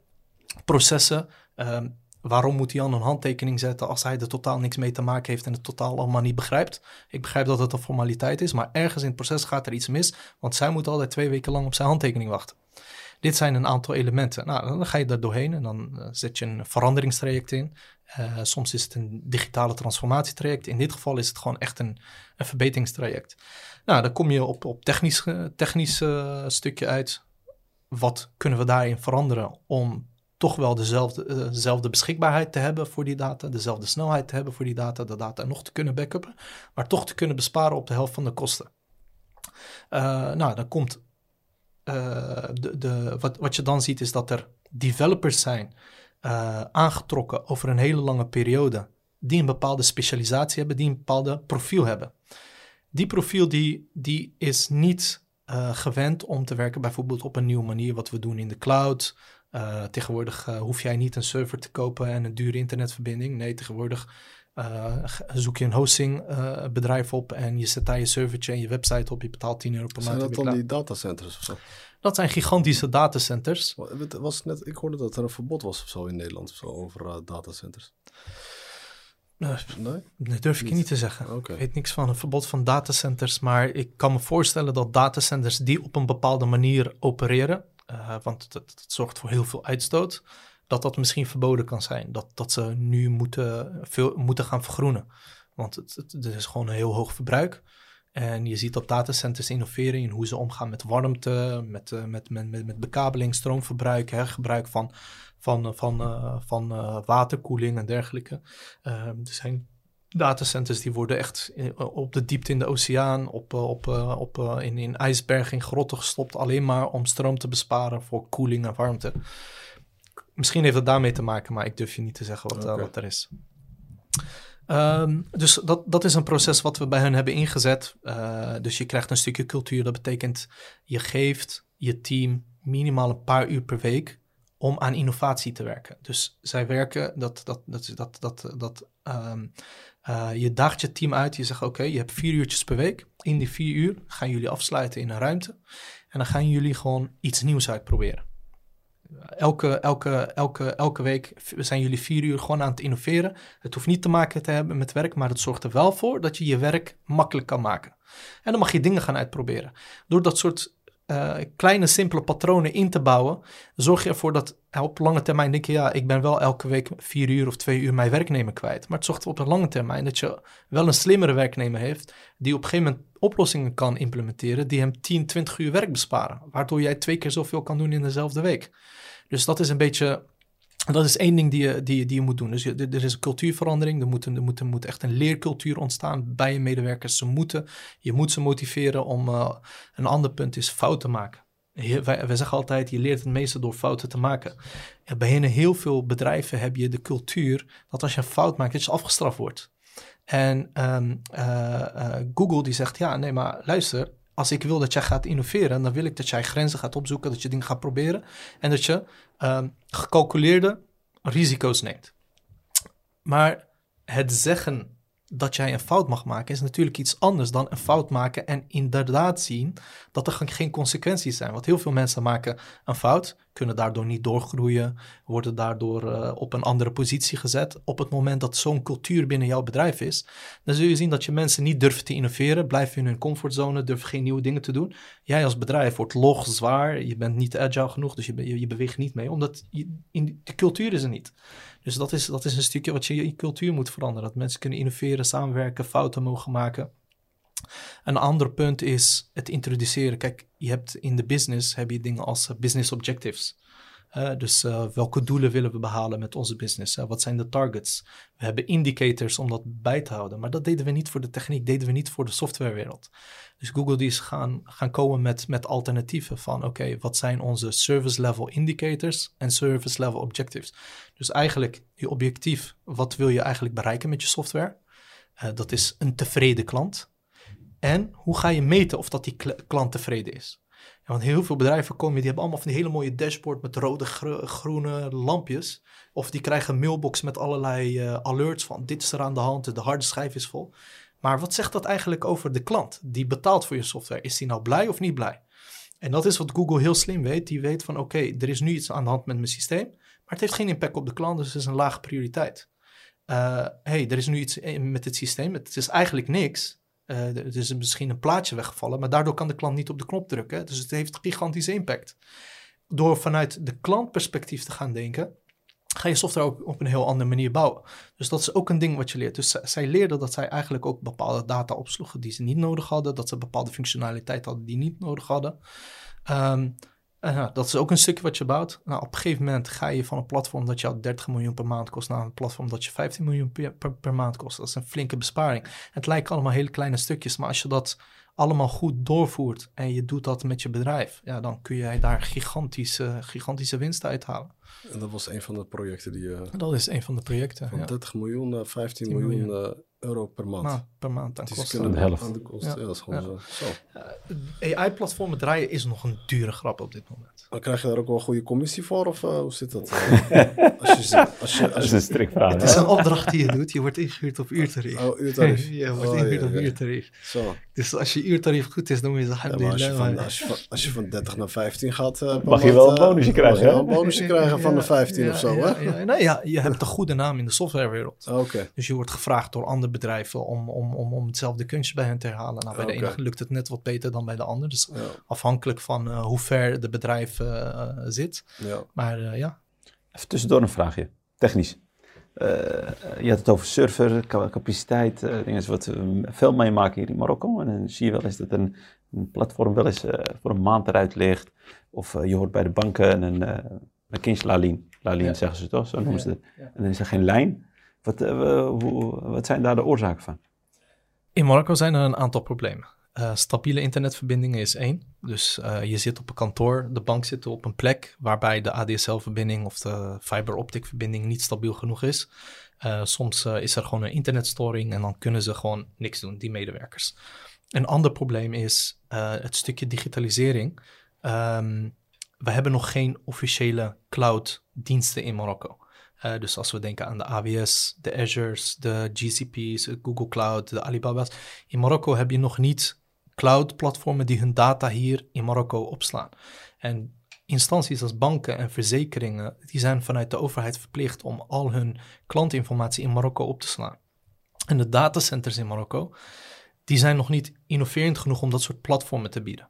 Processen, um, waarom moet Jan een handtekening zetten als hij er totaal niks mee te maken heeft en het totaal allemaal niet begrijpt? Ik begrijp dat het een formaliteit is, maar ergens in het proces gaat er iets mis, want zij moet altijd twee weken lang op zijn handtekening wachten. Dit zijn een aantal elementen. Nou, dan ga je daar doorheen en dan uh, zet je een veranderingstraject in. Uh, soms is het een digitale transformatietraject. In dit geval is het gewoon echt een, een verbeteringstraject. Nou, dan kom je op, op technisch, uh, stukje uit. Wat kunnen we daarin veranderen om toch wel dezelfde, dezelfde beschikbaarheid te hebben voor die data, dezelfde snelheid te hebben voor die data, de data nog te kunnen backuppen, maar toch te kunnen besparen op de helft van de kosten. nou, dan komt eh, de, de, wat, wat je dan ziet is dat er developers zijn eh, aangetrokken over een hele lange periode, die een bepaalde specialisatie hebben, die een bepaalde profiel hebben. Die profiel die, die is niet uh, gewend om te werken bijvoorbeeld op een nieuwe manier, wat we doen in de cloud. Tegenwoordig hoef jij niet een server te kopen en een dure internetverbinding. Nee, tegenwoordig zoek je een hostingbedrijf op en je zet daar je servertje en je website op. Je betaalt 10 euro per maand. Zijn dat dan die datacenters of zo? Dat zijn gigantische datacenters. Was net, ik hoorde dat er een verbod was of zo in Nederland of zo over datacenters. Nee, nee? durf ik je niet te zeggen. Ik weet niks van een verbod van datacenters, maar ik kan me voorstellen dat datacenters die op een bepaalde manier opereren, want dat, dat, zorgt voor heel veel uitstoot, dat dat misschien verboden kan zijn. Dat, dat ze nu moeten, veel, moeten gaan vergroenen. Want het, het, is gewoon een heel hoog verbruik. En je ziet dat datacenters innoveren in hoe ze omgaan met warmte, met, uh, met, met, met, met bekabeling, stroomverbruik, hergebruik van van, van, uh, van waterkoeling en dergelijke. Uh, er zijn datacenters die worden echt op de diepte in de oceaan, op, op, op, in, in ijsbergen, in grotten gestopt, alleen maar om stroom te besparen voor koeling en warmte. Misschien heeft het daarmee te maken, maar ik durf je niet te zeggen wat, okay. wat er is. Um, dus dat, dat is een proces wat we bij hen hebben ingezet. dus je krijgt een stukje cultuur. Dat betekent je geeft je team minimaal een paar uur per week om aan innovatie te werken. Dus zij werken, dat, dat, dat, dat, dat, dat um, uh, je daagt je team uit. Je zegt, oké, okay, je hebt vier uurtjes per week. In die vier uur gaan jullie afsluiten in een ruimte. En dan gaan jullie gewoon iets nieuws uitproberen. Elke, elke, elke, elke week zijn jullie vier uur gewoon aan het innoveren. Het hoeft niet te maken te hebben met werk, maar het zorgt er wel voor dat je je werk makkelijk kan maken. En dan mag je dingen gaan uitproberen. Door dat soort uh, kleine, simpele patronen in te bouwen, zorg je ervoor dat op lange termijn denk je, ja, ik ben wel elke week vier uur of twee uur mijn werknemer kwijt. Maar het zorgt op de lange termijn dat je wel een slimmere werknemer heeft, die op een gegeven moment oplossingen kan implementeren die hem 10, 20 uur werk besparen. Waardoor jij twee keer zoveel kan doen in dezelfde week. Dus dat is een beetje dat is één ding die je, die, die je moet doen. Dus je, er is een cultuurverandering. Er moet, er, moet, echt een leercultuur ontstaan bij je medewerkers. Ze moeten, je moet ze motiveren om. Uh, een ander punt is fouten maken. wij, wij, zeggen altijd: je leert het meeste door fouten te maken. En bij heel veel bedrijven heb je de cultuur dat als je een fout maakt, dat je afgestraft wordt. En um, uh, uh, Google die zegt: ja, nee, maar luister als ik wil dat jij gaat innoveren, dan wil ik dat jij grenzen gaat opzoeken, dat je dingen gaat proberen en dat je um, gecalculeerde risico's neemt. Maar het zeggen dat jij een fout mag maken is natuurlijk iets anders dan een fout maken en inderdaad zien dat er geen consequenties zijn. Want heel veel mensen maken een fout, kunnen daardoor niet doorgroeien, worden daardoor uh, op een andere positie gezet. Op het moment dat zo'n cultuur binnen jouw bedrijf is, dan zul je zien dat je mensen niet durven te innoveren, blijven in hun comfortzone, durven geen nieuwe dingen te doen. Jij als bedrijf wordt log, zwaar, je bent niet agile genoeg, dus je beweegt niet mee, omdat je, in, de cultuur is er niet. Dus dat is, dat is een stukje wat je in cultuur moet veranderen. Dat mensen kunnen innoveren, samenwerken, fouten mogen maken. Een ander punt is het introduceren. Kijk, je hebt in de business heb je dingen als eh, business objectives. Dus uh, welke doelen willen we behalen met onze business? Wat zijn de targets? We hebben indicators om dat bij te houden. Maar dat deden we niet voor de techniek, deden we niet voor de softwarewereld. Dus Google die is gaan, gaan komen met, met alternatieven van oké, wat zijn onze service level indicators en service level objectives. Dus eigenlijk je objectief, wat wil je eigenlijk bereiken met je software? dat is een tevreden klant. En hoe ga je meten of dat die klant tevreden is? Want heel veel bedrijven komen, die hebben allemaal van die hele mooie dashboard met rode, groene lampjes. Of die krijgen een mailbox met allerlei uh, alerts van dit is er aan de hand, de harde schijf is vol. Maar wat zegt dat eigenlijk over de klant die betaalt voor je software? Is die nou blij of niet blij? En dat is wat Google heel slim weet. Die weet van oké, er is nu iets aan de hand met mijn systeem, maar het heeft geen impact op de klant, dus het is een lage prioriteit. Uh, hey, er is nu iets met het systeem, het is eigenlijk niks, uh, er is misschien een plaatje weggevallen, maar daardoor kan de klant niet op de knop drukken. Dus het heeft gigantische impact. Door vanuit de klantperspectief te gaan denken, ga je software ook op een heel andere manier bouwen. Dus dat is ook een ding wat je leert. Dus zij leerden dat zij eigenlijk ook bepaalde data opsloegen die ze niet nodig hadden, dat ze bepaalde functionaliteit hadden die niet nodig hadden. Um, En ja, dat is ook een stukje wat je bouwt. Nou, op een gegeven moment ga je van een platform dat jou 30 miljoen per maand kost naar een platform dat je 15 miljoen per, per, per maand kost. Dat is een flinke besparing. Het lijken allemaal hele kleine stukjes, maar als je dat allemaal goed doorvoert en je doet dat met je bedrijf, ja, dan kun je daar gigantische, gigantische winst uithalen. En dat was een van de projecten die je Dat is een van de projecten. van Ja. 30 miljoen naar 15 10 miljoen, miljoen. eh, euro per maand. Maar per maand aan kosten. De helft. aan de kosten. Ja. Ja. dat is gewoon zo. zo. AI-platformen draaien is nog een dure grap op dit moment. Maar krijg je daar ook wel een goede commissie voor? Of eh, hoe zit dat? Eh, als je, als je, Dat is een strikvraag. Het hè? is een opdracht die je doet. Je wordt ingehuurd op uurtarief. oh, uurtarief. je wordt Oh, ingehuurd ja, op ja. uurtarief. Zo. Dus als je uurtarief goed is, dan moet je zeggen... Ja, als, je van, alhamdulillah. als, je van, als je van 30 naar 15 gaat... eh, Mag je wel een eh, bonusje mag krijgen, je wel hè? een bonusje krijgen van de 15 Ja, of zo, ja, hè? Ja, nou ja, je hebt een goede naam in de softwarewereld. Oké. Dus je wordt gevraagd door andere bedrijven om, om, om, om hetzelfde kunstje bij hen te herhalen. Nou, bij de ene lukt het net wat beter dan bij de ander. Dus Ja, afhankelijk van eh, hoe ver de bedrijf eh, zit. ja. Maar eh, ja, Even tussendoor een vraagje, technisch. Eh, je had het over server, ca- capaciteit, eh dingen wat we veel meemaken hier in Marokko. En dan zie je wel eens dat een, een platform wel eens eh, voor een maand eruit ligt. Of je hoort bij de banken een, eh een kindje Lalien. Lalien Ja. zeggen ze toch, zo noemen ze het. ja. En dan is er geen lijn. Wat, eh, wat zijn daar de oorzaken van? In Marokko zijn er een aantal problemen. Eh, stabiele internetverbindingen is één. Dus eh, je zit op een kantoor, de bank zit op een plek waarbij de ADSL-verbinding of de fiber optic verbinding niet stabiel genoeg is. Soms is er gewoon een internetstoring en dan kunnen ze gewoon niks doen, die medewerkers. Een ander probleem is het stukje digitalisering. Ehm, we hebben nog geen officiële cloud-diensten in Marokko. Eh, dus als we denken aan de AWS, de Azure's, de GCP's, Google Cloud, de Alibaba's. In Marokko heb je nog niet cloud-platformen die hun data hier in Marokko opslaan. En instanties als banken en verzekeringen, die zijn vanuit de overheid verplicht om al hun klantinformatie in Marokko op te slaan. En de datacenters in Marokko, die zijn nog niet innoverend genoeg om dat soort platformen te bieden.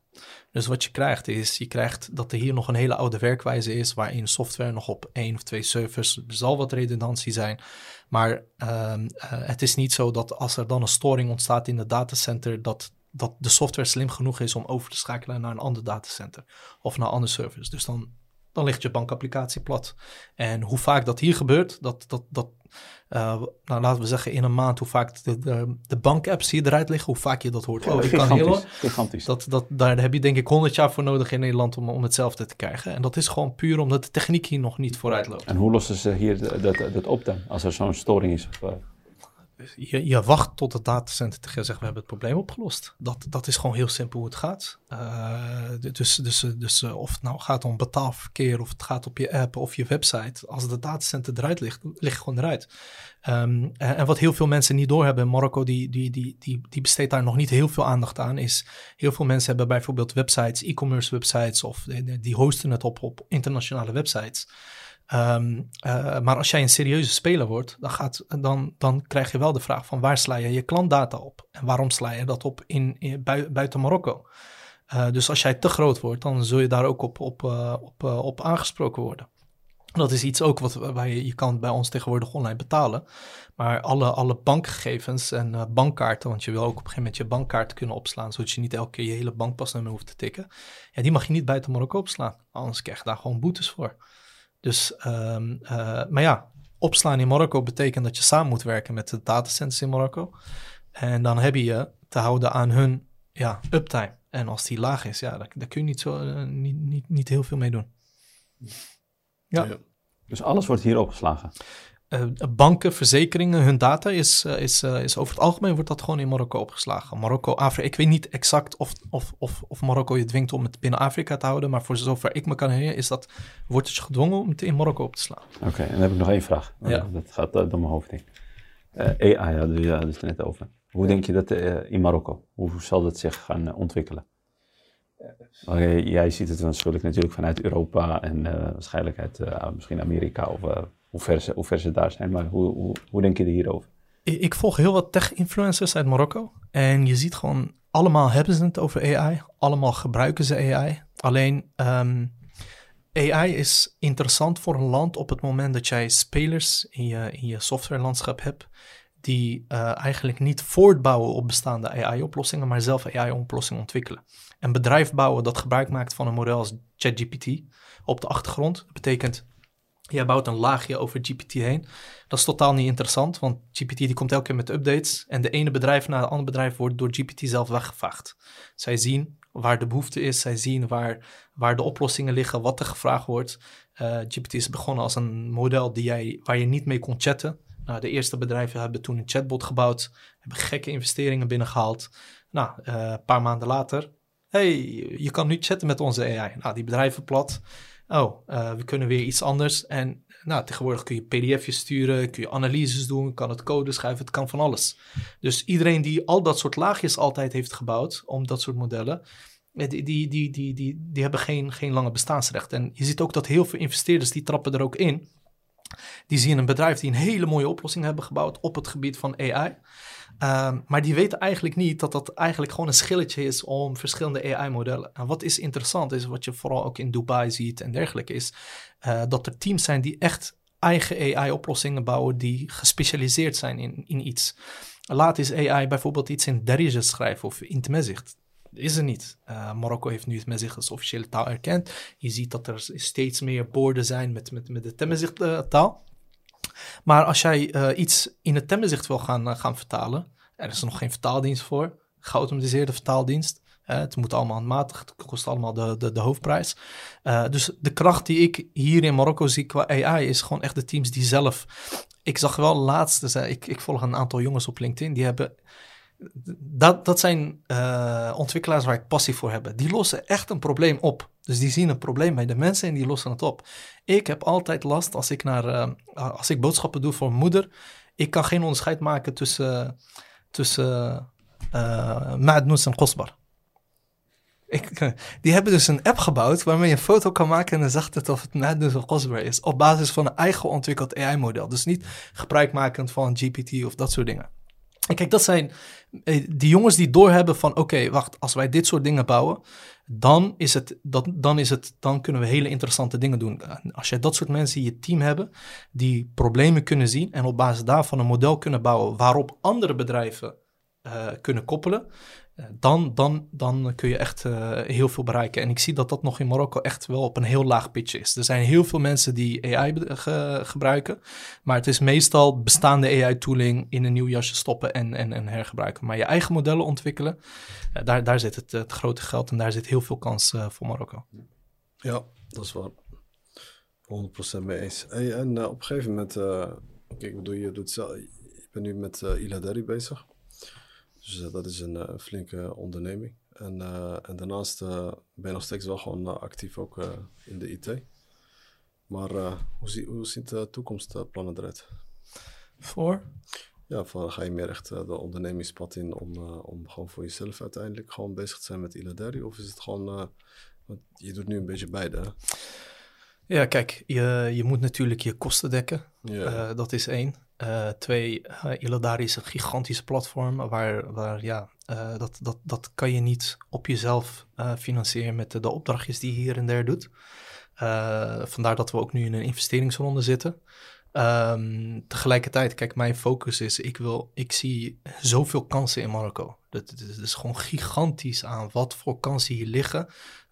Dus wat je krijgt is, je krijgt dat er hier nog een hele oude werkwijze is, waarin software nog op één of twee servers, er zal wat redundantie zijn, maar ehm, eh, het is niet zo dat als er dan een storing ontstaat in het datacenter, dat, dat de software slim genoeg is om over te schakelen naar een ander datacenter of naar andere servers. Dus dan, dan ligt je bankapplicatie plat. En hoe vaak dat hier gebeurt, dat, dat, dat eh, nou, laten we zeggen in een maand, hoe vaak de, de, de bankapps hier eruit liggen, hoe vaak je dat hoort. Oh, ik kan heel, gigantisch, dat, dat, daar heb je denk ik 100 jaar voor nodig in Nederland om, om hetzelfde te krijgen. En dat is gewoon puur omdat de techniek hier nog niet vooruit loopt. En hoe lossen ze hier dat, dat op dan, als er zo'n storing is? Of, eh, Je, wacht tot het datacenter te zeggen, we hebben het probleem opgelost. Dat, dat is gewoon heel simpel hoe het gaat. Eh, dus dus, dus eh, of het nou gaat om betaalverkeer, of het gaat op je app of je website. Als het datacenter eruit ligt, ligt gewoon eruit. Ehm, en, wat heel veel mensen niet doorhebben, Marokko die, die, die, die, die besteedt daar nog niet heel veel aandacht aan, is heel veel mensen hebben bijvoorbeeld websites, e-commerce websites, of die, die hosten het op, op internationale websites. Ehm, eh, maar als jij een serieuze speler wordt, dan, gaat, dan, dan krijg je wel de vraag van waar sla je je klantdata op? En waarom sla je dat op in, in, bui- buiten Marokko? Eh, dus als jij te groot wordt, dan zul je daar ook op, op, eh, op, op aangesproken worden. Dat is iets ook wat waar je, kan bij ons tegenwoordig online betalen. Maar alle, alle bankgegevens en bankkaarten, want je wil ook op een gegeven moment je bankkaart kunnen opslaan, zodat je niet elke keer je hele bankpasnummer hoeft te tikken. Ja, die mag je niet buiten Marokko opslaan. Anders krijg je daar gewoon boetes voor. Dus, ehm, eh, maar ja, opslaan in Marokko betekent dat je samen moet werken met de datacenters in Marokko. En dan heb je te houden aan hun ja, uptime. En als die laag is, ja, daar, kun je niet, zo, eh, niet, niet, niet heel veel mee doen. Ja. dus alles wordt hier opgeslagen. Eh, banken, verzekeringen, hun data is, eh, is, eh, is over het algemeen wordt dat gewoon in Marokko opgeslagen. Marokko, Afrika, ik weet niet exact of, of, of, of Marokko je dwingt om het binnen Afrika te houden, maar voor zover ik me kan herinneren is dat, wordt het gedwongen om het in Marokko op te slaan. Oké, en dan heb ik nog één vraag. Ja. Dat gaat door mijn hoofd heen. Uh, AI hadden we het net over. Hoe denk je dat uh, in Marokko, hoe zal dat zich gaan uh, ontwikkelen? Okay, jij ziet het waarschijnlijk natuurlijk vanuit Europa en waarschijnlijk uit misschien Amerika of hoe, ver ze, daar zijn. Maar hoe, hoe, denk je er hierover? Ik volg heel wat tech-influencers uit Marokko. En je ziet gewoon, allemaal hebben ze het over AI. Allemaal gebruiken ze AI. Alleen um, AI is interessant voor een land op het moment dat jij spelers in je, in je softwarelandschap hebt. Die uh, eigenlijk niet voortbouwen op bestaande AI-oplossingen, maar zelf AI-oplossingen ontwikkelen. een bedrijf bouwen dat gebruik maakt van een model als ChatGPT op de achtergrond. Dat betekent, jij bouwt een laagje over GPT heen. Dat is totaal niet interessant, want GPT die komt elke keer met updates. En de ene bedrijf na het andere bedrijf wordt door GPT zelf weggevaagd. Zij zien waar de behoefte is, zij zien waar, waar de oplossingen liggen, wat er gevraagd wordt. Uh, GPT is begonnen als een model die jij, waar je niet mee kon chatten. Nou, de eerste bedrijven hebben toen een chatbot gebouwd, hebben gekke investeringen binnengehaald. Nou, uh, een paar maanden later, hey, je kan nu chatten met onze AI. Nou, die bedrijven plat. Oh, uh, we kunnen weer iets anders. En nou, tegenwoordig kun je pdf'jes sturen, kun je analyses doen, kan het code schrijven, het kan van alles. Dus iedereen die al dat soort laagjes altijd heeft gebouwd om dat soort modellen, die, die, die, die, die, die hebben geen, geen lange bestaansrecht. En je ziet ook dat heel veel investeerders die trappen er ook in. Die zien een bedrijf die een hele mooie oplossing hebben gebouwd op het gebied van AI. Um, maar die weten eigenlijk niet dat dat eigenlijk gewoon een schilletje is om verschillende AI-modellen. En wat is interessant is, wat je vooral ook in Dubai ziet en dergelijke, is uh, dat er teams zijn die echt eigen AI-oplossingen bouwen die gespecialiseerd zijn in, in iets. Laat is AI bijvoorbeeld iets in Darija schrijven of in Tmezicht is er niet. Uh, Marokko heeft nu het Mezicht als officiële taal erkend. Je ziet dat er steeds meer borden zijn met, met, met de Temmezicht uh, taal. Maar als jij uh, iets in het Temmezicht wil gaan, gaan vertalen, er is nog geen vertaaldienst voor, geautomatiseerde vertaaldienst. het moet allemaal handmatig, het kost allemaal de, de, de hoofdprijs. dus de kracht die ik hier in Marokko zie qua AI is gewoon echt de teams die zelf... Ik zag wel laatst, ik, ik volg een aantal jongens op LinkedIn, die hebben dat, dat zijn uh, ontwikkelaars waar ik passie voor heb. Die lossen echt een probleem op. Dus die zien een probleem bij de mensen en die lossen het op. Ik heb altijd last als ik, naar, uh, als ik boodschappen doe voor moeder. Ik kan geen onderscheid maken tussen, tussen uh, en Kosbar. Die hebben dus een app gebouwd waarmee je een foto kan maken en dan zegt het of het Madnus of Cosbar is. Op basis van een eigen ontwikkeld AI-model. Dus niet gebruikmakend van GPT of dat soort dingen. Kijk, dat zijn eh, die jongens die doorhebben van oké, wacht, als wij dit soort dingen bouwen, dan is het, dat, dan is het, dan kunnen we hele interessante dingen doen. Als je dat soort mensen in je team hebben, die problemen kunnen zien en op basis daarvan een model kunnen bouwen waarop andere bedrijven uh, kunnen koppelen, eh, dan, dan, dan kun je echt uh, heel veel bereiken. En ik zie dat dat nog in Marokko echt wel op een heel laag pitch is. Er zijn heel veel mensen die AI ge gebruiken, maar het is meestal bestaande AI-tooling in een nieuw jasje stoppen en, en, en hergebruiken. Maar je eigen modellen ontwikkelen, uh, daar, daar zit het, het, grote geld en daar zit heel veel kans voor Marokko. Ja, dat is waar. 100% mee eens. En op een gegeven moment, ik bedoel, je doet zelf, je bent nu met uh, Iladari bezig. Dus eh, dat is een uh, flinke onderneming. En, uh, en daarnaast ben je nog steeds wel gewoon actief ook in de IT. Maar hoe, zie, hoe ziet de toekomstplannen eruit? Voor? Ja, van, ga je meer echt de ondernemingspad in om, om gewoon voor jezelf uiteindelijk gewoon bezig te zijn met Iladari? Of is het gewoon, want je doet nu een beetje beide hè? Ja, kijk, je, je moet natuurlijk je kosten dekken. Ja. dat is één. Uh, twee, uh, is een gigantische platform waar, waar ja, uh, dat, dat, dat kan je niet op jezelf financieren met de, de, opdrachtjes die je hier en daar doet. vandaar dat we ook nu in een investeringsronde zitten. Um, tegelijkertijd, kijk, mijn focus is, ik, wil, ik zie zoveel kansen in Marokko. Het is gewoon gigantisch aan wat voor kansen hier liggen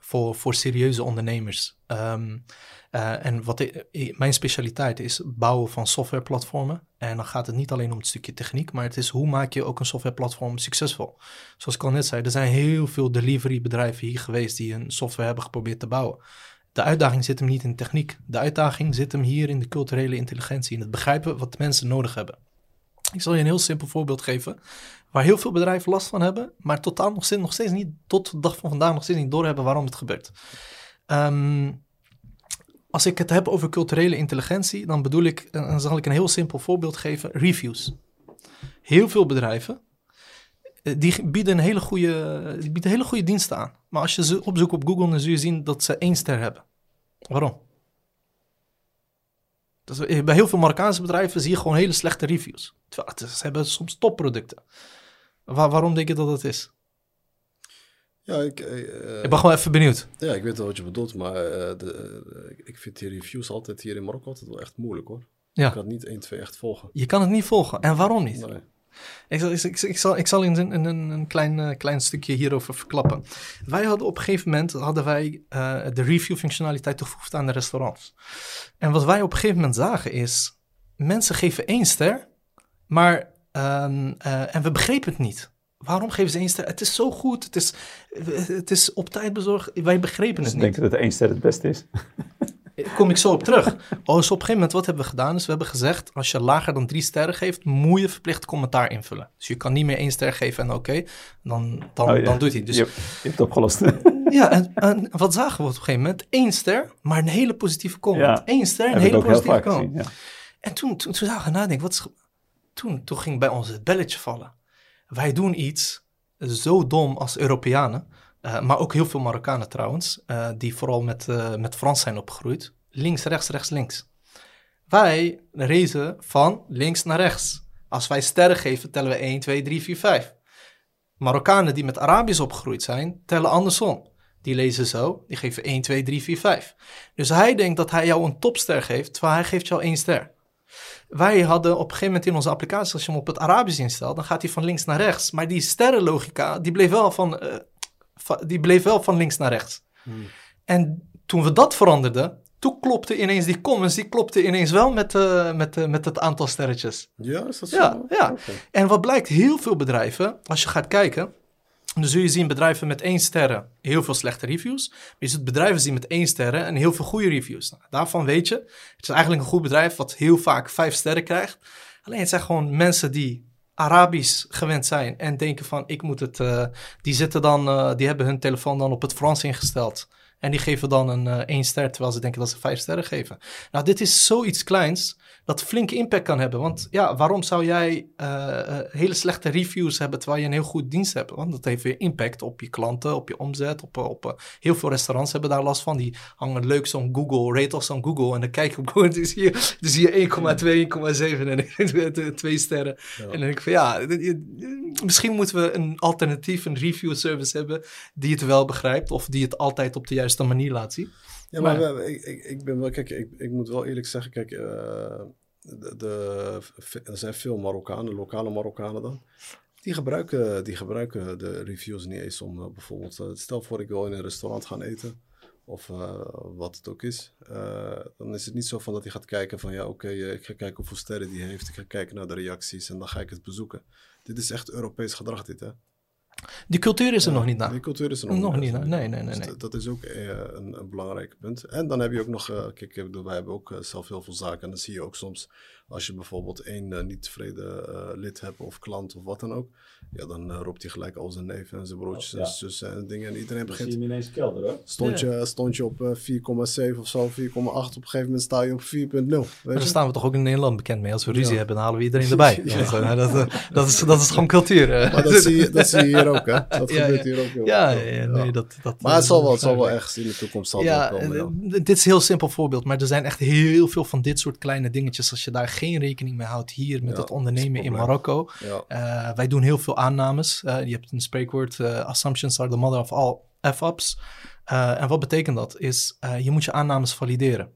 voor, voor serieuze ondernemers. Um, uh, en wat ik, mijn specialiteit is bouwen van softwareplatformen. En dan gaat het niet alleen om het stukje techniek, maar het is hoe maak je ook een softwareplatform succesvol. Zoals ik al net zei, er zijn heel veel deliverybedrijven hier geweest die een software hebben geprobeerd te bouwen. De uitdaging zit hem niet in de techniek. De uitdaging zit hem hier in de culturele intelligentie, in het begrijpen wat mensen nodig hebben. Ik zal je een heel simpel voorbeeld geven, waar heel veel bedrijven last van hebben, maar totaal nog steeds, nog steeds niet, tot de dag van vandaag nog steeds niet doorhebben waarom het gebeurt. Um, als ik het heb over culturele intelligentie, dan bedoel ik, dan zal ik een heel simpel voorbeeld geven: reviews. Heel veel bedrijven eh, die bieden een hele goede, die bieden hele goede diensten aan. Maar als je ze opzoekt op Google, dan zul je zien dat ze één ster hebben. Waarom? Dus bij heel veel Marokkaanse bedrijven zie je gewoon hele slechte reviews. Ze hebben soms topproducten. Waar, waarom denk je dat dat is? Ja, ik, uh, ik ben gewoon even benieuwd. Ja, ik weet wel wat je bedoelt, maar uh, de, ik vind die reviews altijd hier in Marokko altijd wel echt moeilijk hoor. Ja. Ik kan het niet 1, 2 echt volgen. Je kan het niet volgen. En waarom niet? Nee. Ik zal, ik, ik zal, ik zal een, een, een klein, uh, klein stukje hierover verklappen. Wij hadden op een gegeven moment hadden wij, uh, de review-functionaliteit toegevoegd aan de restaurants. En wat wij op een gegeven moment zagen is, mensen geven één ster, maar, um, uh, en we begrepen het niet. Waarom geven ze één ster? Het is zo goed, het is, het is op tijd bezorgd. Wij begrepen het niet. Denk je dat één ster het beste is? kom ik zo op terug. Oh, dus op een gegeven moment, wat hebben we gedaan? Dus we hebben gezegd, als je lager dan drie sterren geeft, moet je verplicht commentaar invullen. Dus je kan niet meer één ster geven en oké, dan, dan, oh, ja. dan doet hij. Dus, je, hebt, je hebt opgelost. ja, en, en, wat zagen we op een gegeven moment? Eén ster, maar een hele positieve comment. Ja. Eén ster, een Heb hele ik positieve comment. gezien, ja. En toen, toen, toen zagen we nadenken, wat is, toen, toen ging bij ons het belletje vallen. Wij doen iets zo dom als Europeanen, eh, maar ook heel veel Marokkanen trouwens, eh, die vooral met, eh, met Frans zijn opgegroeid. Links, rechts, rechts, links. Wij racen van links naar rechts. Als wij sterren geven, tellen we 1, 2, 3, 4, 5. Marokkanen die met Arabisch opgegroeid zijn, tellen andersom. Die lezen zo, die geven 1, 2, 3, 4, 5. Dus hij denkt dat hij jou een topster geeft, terwijl hij geeft jou één ster. Wij hadden op een gegeven moment in onze applicatie, als je hem op het Arabisch instelt, dan gaat hij van links naar rechts. Maar die sterrenlogica, die bleef wel van, eh, va- die bleef wel van links naar rechts. En toen we dat veranderden, toen klopte ineens die comments, die klopte ineens wel met, eh, met, eh, met het aantal sterretjes. Ja, is dat zo? Ja, ja. En wat blijkt, heel veel bedrijven, als je gaat kijken, dan zul je zien bedrijven met één sterren heel veel slechte reviews. Maar je ziet bedrijven zien met één sterren en heel veel goede reviews. Nou, daarvan weet je, het is eigenlijk een goed bedrijf wat heel vaak vijf sterren krijgt. Alleen het zijn gewoon mensen die Arabisch gewend zijn en denken van ik moet het, eh, die zitten dan, eh, die hebben hun telefoon dan op het Frans ingesteld. En die geven dan een eh, één ster, terwijl ze denken dat ze vijf sterren geven. Nou, dit is zoiets kleins dat flinke impact kan hebben. Want ja, waarom zou jij eh, eh, hele slechte reviews hebben terwijl je een heel goed dienst hebt? Want dat heeft weer impact op je klanten, op je omzet. Op, eh, op, heel veel restaurants hebben daar last van. Die hangen leuk zo'n Google, rate zo'n Google. En dan kijk je op Google en zie je, dan zie je 1,2, 1,7 en dan denk twee sterren. En dan denk ik van ja, misschien moeten we een alternatief, een review service hebben die het wel begrijpt of die het altijd op de juiste manier laat zien. Ja, maar Maar- we- ik, ik, ik ben wel, kijk, ik, ik moet wel eerlijk zeggen, kijk, eh, de, de, er zijn veel Marokkanen, lokale Marokkanen dan. Die gebruiken, die gebruiken de reviews niet eens om eh, bijvoorbeeld, eh, stel voor ik wil in een restaurant gaan eten, of wat het ook is. dan is het niet zo van dat hij gaat kijken van ja, oké, ik ga kijken hoeveel sterren die heeft, ik ga kijken naar de reacties en dan ga ik het bezoeken. Dit is echt Europees gedrag dit, hè? Die cultuur is er Ja, nog niet naar. Die cultuur is er nog, Nog niet. naar. nee, nee, nee, Dus nee. dat- is ook eh, een, een belangrijk punt. En dan heb je ook nog, eh, kijk, ik bedoel, wij hebben ook eh, zelf heel veel zaken. En dan zie je ook soms, als je bijvoorbeeld één niet tevreden lid hebt of klant of wat dan ook. Ja, dan eh, roept hij gelijk al zijn neven en zijn broertjes Ja. en zussen en dingen. En iedereen Dan zie je begint, hem ineens kelder, hoor. stond, je, stond je op eh, 4,7 of zo, 4,8. Op een gegeven moment sta je op 4,0. Maar Weet daar staan we toch ook in Nederland bekend mee. Als we ruzie Ja. hebben, dan halen we iedereen erbij. Dat, eh, dat, eh, dat, is, dat is gewoon cultuur. eh. Maar dat zie, je, dat zie je hier ook, hè? Dat Ja, gebeurt ja. hier ook heel Ja, ja, ja, nee, dat, dat, Maar het zal wel, het zal wel ergens in de toekomst zal Ja, wel komen. ja. eh, dit is een heel simpel voorbeeld, maar er zijn echt heel veel van dit soort kleine dingetjes. Als je daar geen rekening mee houdt hier met Ja, het ondernemen in Marokko. Ja. Eh, wij doen heel veel aannames. Eh, je hebt een spreekwoord, eh, assumptions are the mother of all F-ups. Eh, en wat betekent dat? Is, je moet je aannames valideren.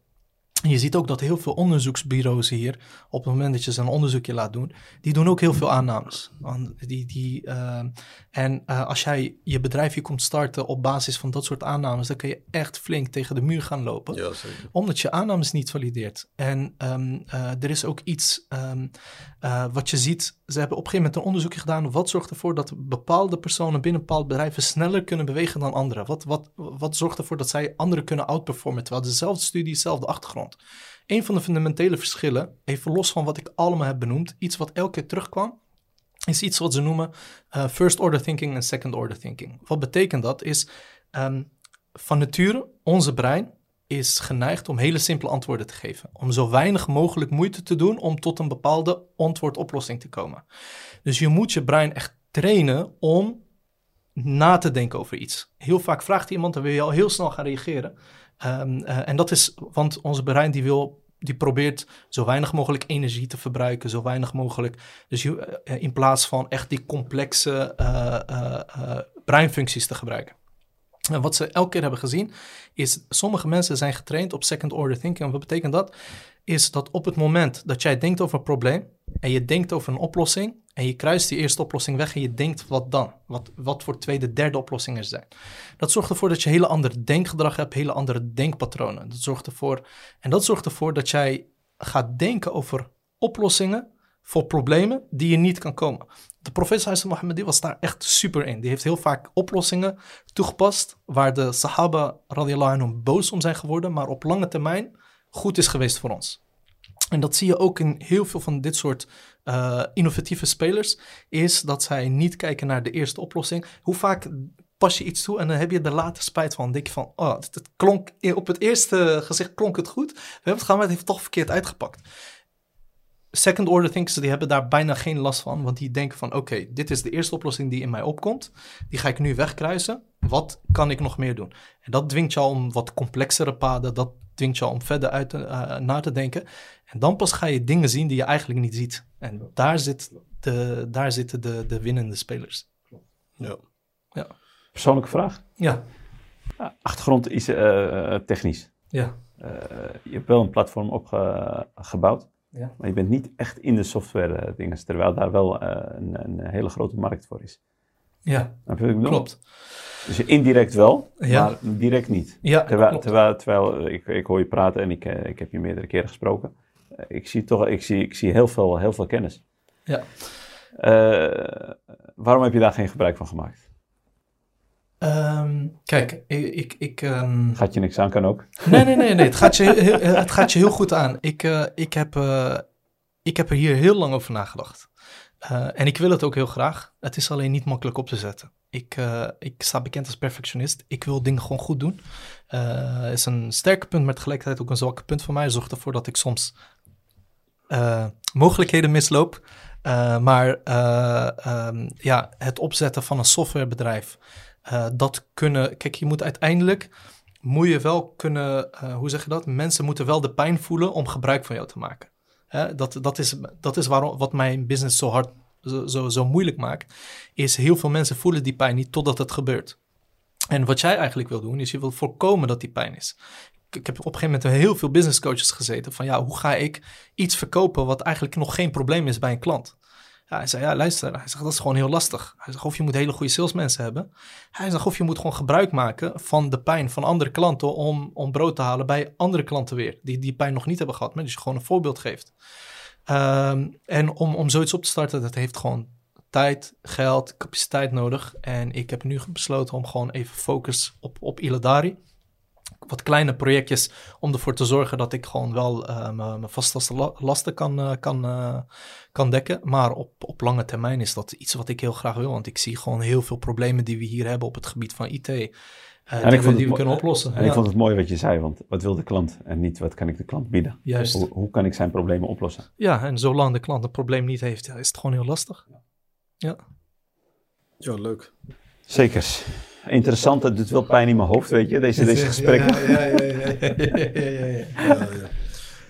En je ziet ook dat heel veel onderzoeksbureaus hier, op het moment dat je ze een onderzoekje laat doen, die doen ook heel veel aannames. Want Die, die, en als jij je bedrijf hier komt starten op basis van dat soort aannames, dan kun je echt flink tegen de muur gaan lopen ja, omdat je aannames niet valideert. En ehm, eh, er is ook iets ehm, eh, wat je ziet. Ze hebben op een gegeven moment een onderzoekje gedaan. Wat zorgt ervoor dat bepaalde personen binnen bepaalde bedrijven sneller kunnen bewegen dan anderen? Wat, wat, wat zorgt ervoor dat zij anderen kunnen outperformen terwijl dezelfde studie, dezelfde achtergrond? Een van de fundamentele verschillen, even los van wat ik allemaal heb benoemd, iets wat elke keer terugkwam, is iets wat ze noemen eh, first order thinking en second order thinking. Wat betekent dat? Is ehm, van nature, onze brein is geneigd om hele simpele antwoorden te geven. Om zo weinig mogelijk moeite te doen om tot een bepaalde antwoordoplossing te komen. Dus je moet je brein echt trainen om na te denken over iets. Heel vaak vraagt iemand, dan wil je al heel snel gaan reageren. Ehm, eh, en dat is, want onze brein die wil, die probeert zo weinig mogelijk energie te verbruiken, zo weinig mogelijk. Dus je, eh, in plaats van echt die complexe eh, breinfuncties te gebruiken. En wat ze elke keer hebben gezien, is sommige mensen zijn getraind op second order thinking. En wat betekent dat? Is dat op het moment dat jij denkt over een probleem, en je denkt over een oplossing en je kruist die eerste oplossing weg en je denkt wat dan? Wat, wat voor tweede, derde oplossingen er zijn. Dat zorgt ervoor dat je hele andere denkgedrag hebt, hele andere denkpatronen. Dat zorgt ervoor, en dat zorgt ervoor dat jij gaat denken over oplossingen voor problemen die je niet kan komen. De profeet Mohammed was daar echt super in. Die heeft heel vaak oplossingen toegepast waar de Sahaba radiallahu anhum boos om zijn geworden, maar op lange termijn goed is geweest voor ons. En dat zie je ook in heel veel van dit soort uh, innovatieve spelers, is dat zij niet kijken naar de eerste oplossing. Hoe vaak pas je iets toe en dan heb je er later spijt van. Denk je van, oh, het, klonk, op het eerste gezicht klonk het goed. We hebben het gedaan, maar het heeft toch verkeerd uitgepakt. Second order thinkers, die hebben daar bijna geen last van, want die denken van, oké, dit is de eerste oplossing die in mij opkomt. Die ga ik nu wegkruisen. Wat kan ik nog meer doen? En dat dwingt je al om wat complexere paden, dat dwingt je al om verder uit uh, na te denken. En dan pas ga je dingen zien die je eigenlijk niet ziet. En daar, zit de, daar zitten de, de winnende spelers. Ja. ja. Persoonlijke vraag? Ja. Achtergrond is uh, technisch. Ja. Uh, je hebt wel een platform opgebouwd. Ja. Maar je bent niet echt in de software dingen, terwijl daar wel een, een, hele grote markt voor is. Ja, klopt. Dus indirect wel, ja. maar direct niet. Ja, terwijl, terwijl, terwijl ik, ik hoor je praten en ik, ik heb je meerdere keren gesproken ik zie toch ik zie, ik zie heel, veel, heel veel kennis. Ja. Uh, waarom heb je daar geen gebruik van gemaakt? Um, kijk, ik... ik, ik um... Gaat je niks aan, kan ook. Nee, nee, nee, nee. Het, gaat je, heel, het gaat je heel goed aan. Ik, uh, ik, heb, uh, ik heb er hier heel lang over nagedacht. en ik wil het ook heel graag. Het is alleen niet makkelijk op te zetten. Ik, ik sta bekend als perfectionist. Ik wil dingen gewoon goed doen. Uh, is een sterke punt, maar tegelijkertijd ook een zwakke punt voor mij. Zorgt ervoor dat ik soms uh, mogelijkheden misloop. Uh, maar um, ja, het opzetten van een softwarebedrijf, dat kunnen. Kijk, je moet uiteindelijk. Moet je wel kunnen. hoe zeg je dat? Mensen moeten wel de pijn voelen om gebruik van jou te maken. dat, dat is, dat is waarom, wat mijn business zo hard. Zo, zo, zo moeilijk maakt. Is heel veel mensen voelen die pijn niet totdat het gebeurt. En wat jij eigenlijk wil doen, is je wil voorkomen dat die pijn is. Ik heb op een gegeven moment heel veel business coaches gezeten van ja, hoe ga ik iets verkopen wat eigenlijk nog geen probleem is bij een klant? Hij zei, ja, luister, hij zegt, dat is gewoon heel lastig. Hij zegt, of je moet hele goede salesmensen hebben. Hij zegt, of je moet gewoon gebruik maken van de pijn van andere klanten om, om brood te halen bij andere klanten weer, die die pijn nog niet hebben gehad, maar dus je gewoon een voorbeeld geeft. Um, en om, om zoiets op te starten, dat heeft gewoon tijd, geld, capaciteit nodig. En ik heb nu besloten om gewoon even focus op, op Iladari. Wat kleine projectjes om ervoor te zorgen dat ik gewoon wel uh, mijn vaste lasten kan, uh, kan, uh, kan dekken. Maar op, op lange termijn is dat iets wat ik heel graag wil. Want ik zie gewoon heel veel problemen die we hier hebben op het gebied van IT. en die, we, die we kunnen oplossen. En ik vond het mooi wat je zei, want wat wil de klant en niet wat kan ik de klant bieden? Juist. Hoe, hoe kan ik zijn problemen oplossen? Ja, en zolang de klant een probleem niet heeft, ja, is het gewoon heel lastig. Ja. Ja, leuk. Zeker. Interessant, het doet wel pijn in mijn hoofd, weet je, deze, deze gesprekken. Ja, ja, ja. ja, ja, ja,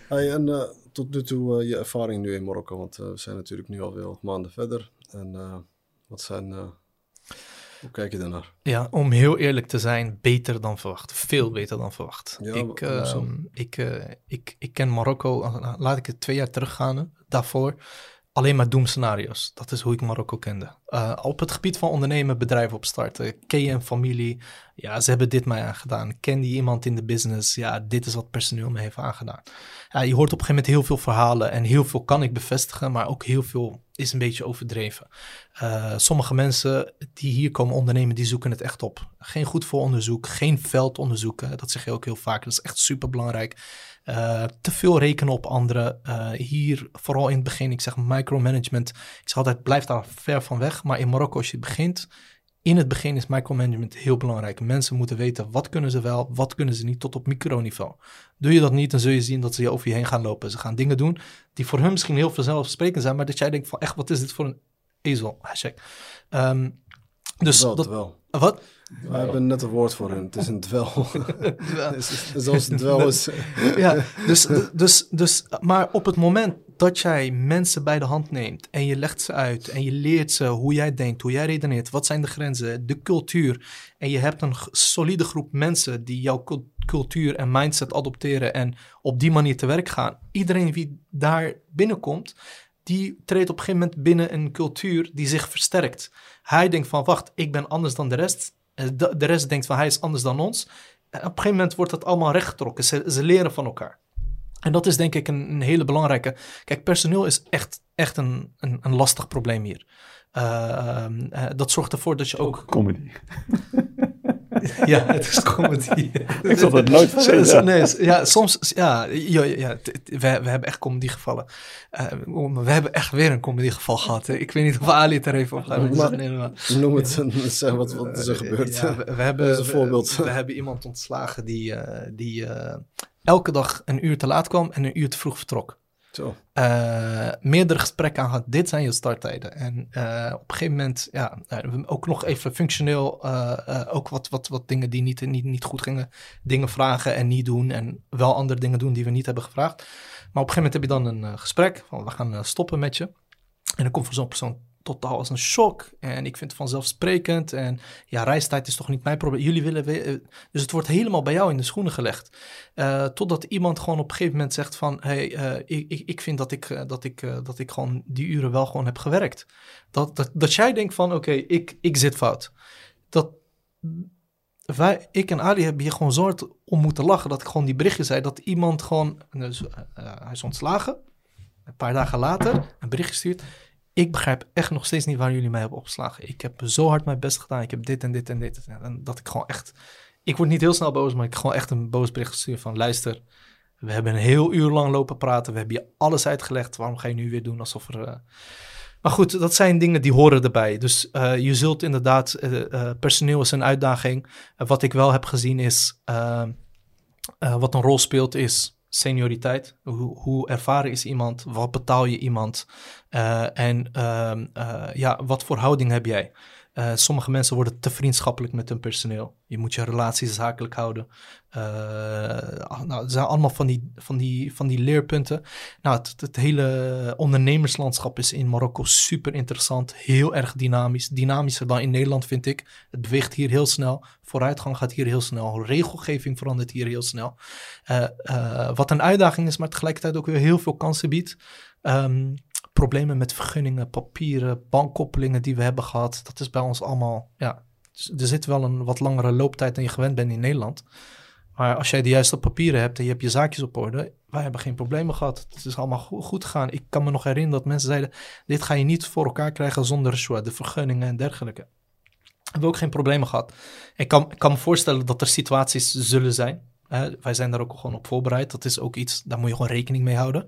Hey, en uh, tot nu toe uh, je ervaring nu in Marokko, want uh, we zijn natuurlijk nu alweer maanden verder. En wat zijn, hoe kijk je daarnaar? Ja, om heel eerlijk te zijn, beter dan verwacht. Veel beter dan verwacht. Ja, ik, ik, ik, ik ken Marokko, laat ik het twee jaar teruggaan daarvoor alleen maar doemscenario's. Dat is hoe ik Marokko kende. Uh, op het gebied van ondernemen, bedrijven opstarten. Ken je een familie? Ja, ze hebben dit mij aangedaan. Ken je iemand in de business? Ja, dit is wat personeel me heeft aangedaan. Ja, je hoort op een gegeven moment heel veel verhalen. En heel veel kan ik bevestigen, maar ook heel veel is een beetje overdreven. Uh, sommige mensen die hier komen ondernemen, die zoeken het echt op. Geen goed vooronderzoek, geen veldonderzoek. Dat zeg je ook heel vaak. Dat is echt super belangrijk. Uh, te veel rekenen op anderen. Uh, hier, vooral in het begin, ik zeg micromanagement. Ik zeg altijd, blijf daar ver van weg. Maar in Marokko, als je begint, in het begin is micromanagement heel belangrijk. Mensen moeten weten, wat kunnen ze wel, wat kunnen ze niet, tot op microniveau. Doe je dat niet, dan zul je zien dat ze je over je heen gaan lopen. Ze gaan dingen doen die voor hun misschien heel vanzelfsprekend zijn, maar dat jij denkt van, echt, wat is dit voor een ezel? Um, dus wel, dat, wel. Wat? We hebben net een woord voor hun. Het is een dwel. Zoals een dwel is. ja, dus, dus, dus, maar op het moment dat jij mensen bij de hand neemt en je legt ze uit en je leert ze hoe jij denkt, hoe jij redeneert, wat zijn de grenzen, de cultuur. En je hebt een solide groep mensen die jouw cultuur en mindset adopteren en op die manier te werk gaan. Iedereen wie daar binnenkomt, die treedt op een gegeven moment binnen een cultuur die zich versterkt. Hij denkt van, wacht, ik ben anders dan de rest. Eh, De, de rest denkt van, hij is anders dan ons. Op een gegeven moment wordt dat allemaal rechtgetrokken. Ze, ze leren van elkaar. En dat is denk ik een, een hele belangrijke. Kijk, personeel is echt, echt een, een, een lastig probleem hier. Eh, ehm, eh, dat zorgt ervoor dat je ook. Comedy. ja, het is comedy. Ik zal dat nooit vergeten. Nee, ja, soms. Ja, ja, we, we hebben echt comedygevallen. Eh we hebben echt weer een comedygeval gehad. Hè. Ik weet niet of Ali het er even op gaat. Maar- Nee, maar- Noem het, zeg wat, wat is er gebeurd. Ja, we, we hebben, Dat is een voorbeeld. We, we hebben iemand ontslagen die, eh, die eh, elke dag een uur te laat kwam en een uur te vroeg vertrok. Eh, meerdere gesprekken aan gehad. Dit zijn je starttijden. En eh, op een gegeven moment, ja, we- ook nog even functioneel, eh, ook wat, wat, wat dingen die niet, niet, niet goed gingen. Dingen vragen en niet doen. En wel andere dingen doen die we niet hebben gevraagd. Maar op een gegeven moment heb je dan een gesprek van we gaan stoppen met je. En dan komt voor zo'n persoon totaal als een shock. En ik vind het vanzelfsprekend. En ja, reistijd is toch niet mijn probleem. Jullie willen... we- eh, dus het wordt helemaal bij jou in de schoenen gelegd. Eh, totdat iemand gewoon op een gegeven moment zegt van... hey, eh, ik, ik, ik vind dat ik, dat, ik, dat ik gewoon die uren wel gewoon heb gewerkt. Dat, dat, dat jij denkt van, oké, ik, ik zit fout. Dat wij, ik en Ali hebben hier gewoon zo hard om moeten lachen... dat ik gewoon die berichtje zei dat iemand gewoon... Dus, hij is ontslagen. Een paar dagen later een bericht gestuurd. Ik begrijp echt nog steeds niet waar jullie mij hebben opgeslagen. Ik heb zo hard mijn best gedaan. Ik heb dit en dit en dit. En dat ik gewoon echt... Ik word niet heel snel boos, maar ik heb gewoon echt een boos bericht gestuurd van... Luister, we hebben een heel uur lang lopen praten. We hebben je alles uitgelegd. Waarom ga je nu weer doen alsof er... eh, Maar goed, dat zijn dingen die horen erbij. Dus eh, je zult inderdaad... eh, personeel is een uitdaging. Wat ik wel heb gezien is... eh, eh, wat een rol speelt is senioriteit. Hoe, hoe ervaren is iemand? Wat betaal je iemand? Eh, en ehm, eh, ja, wat voor houding heb jij? Eh, sommige mensen worden te vriendschappelijk met hun personeel. Je moet je relaties zakelijk houden. Eh, nou, het zijn allemaal van die, van die, van die leerpunten. Nou, het, het hele ondernemerslandschap is in Marokko super interessant. Heel erg dynamisch. Dynamischer dan in Nederland, vind ik. Het beweegt hier heel snel. Vooruitgang gaat hier heel snel. Regelgeving verandert hier heel snel. Wat een uitdaging is, maar tegelijkertijd ook weer heel veel kansen biedt. Ehm, problemen met vergunningen, papieren, bankkoppelingen die we hebben gehad. Dat is bij ons allemaal, ja, dus er zit wel een wat langere looptijd dan je gewend bent in Nederland. Maar als jij de juiste papieren hebt en je hebt je zaakjes op orde, wij hebben geen problemen gehad. Het is allemaal goed, gegaan. Ik kan me nog herinneren dat mensen zeiden, dit ga je niet voor elkaar krijgen zonder de vergunningen en dergelijke. We hebben ook geen problemen gehad. Ik kan, ik kan me voorstellen dat er situaties zullen zijn. Wij zijn daar ook gewoon op voorbereid. Dat is ook iets, daar moet je gewoon rekening mee houden.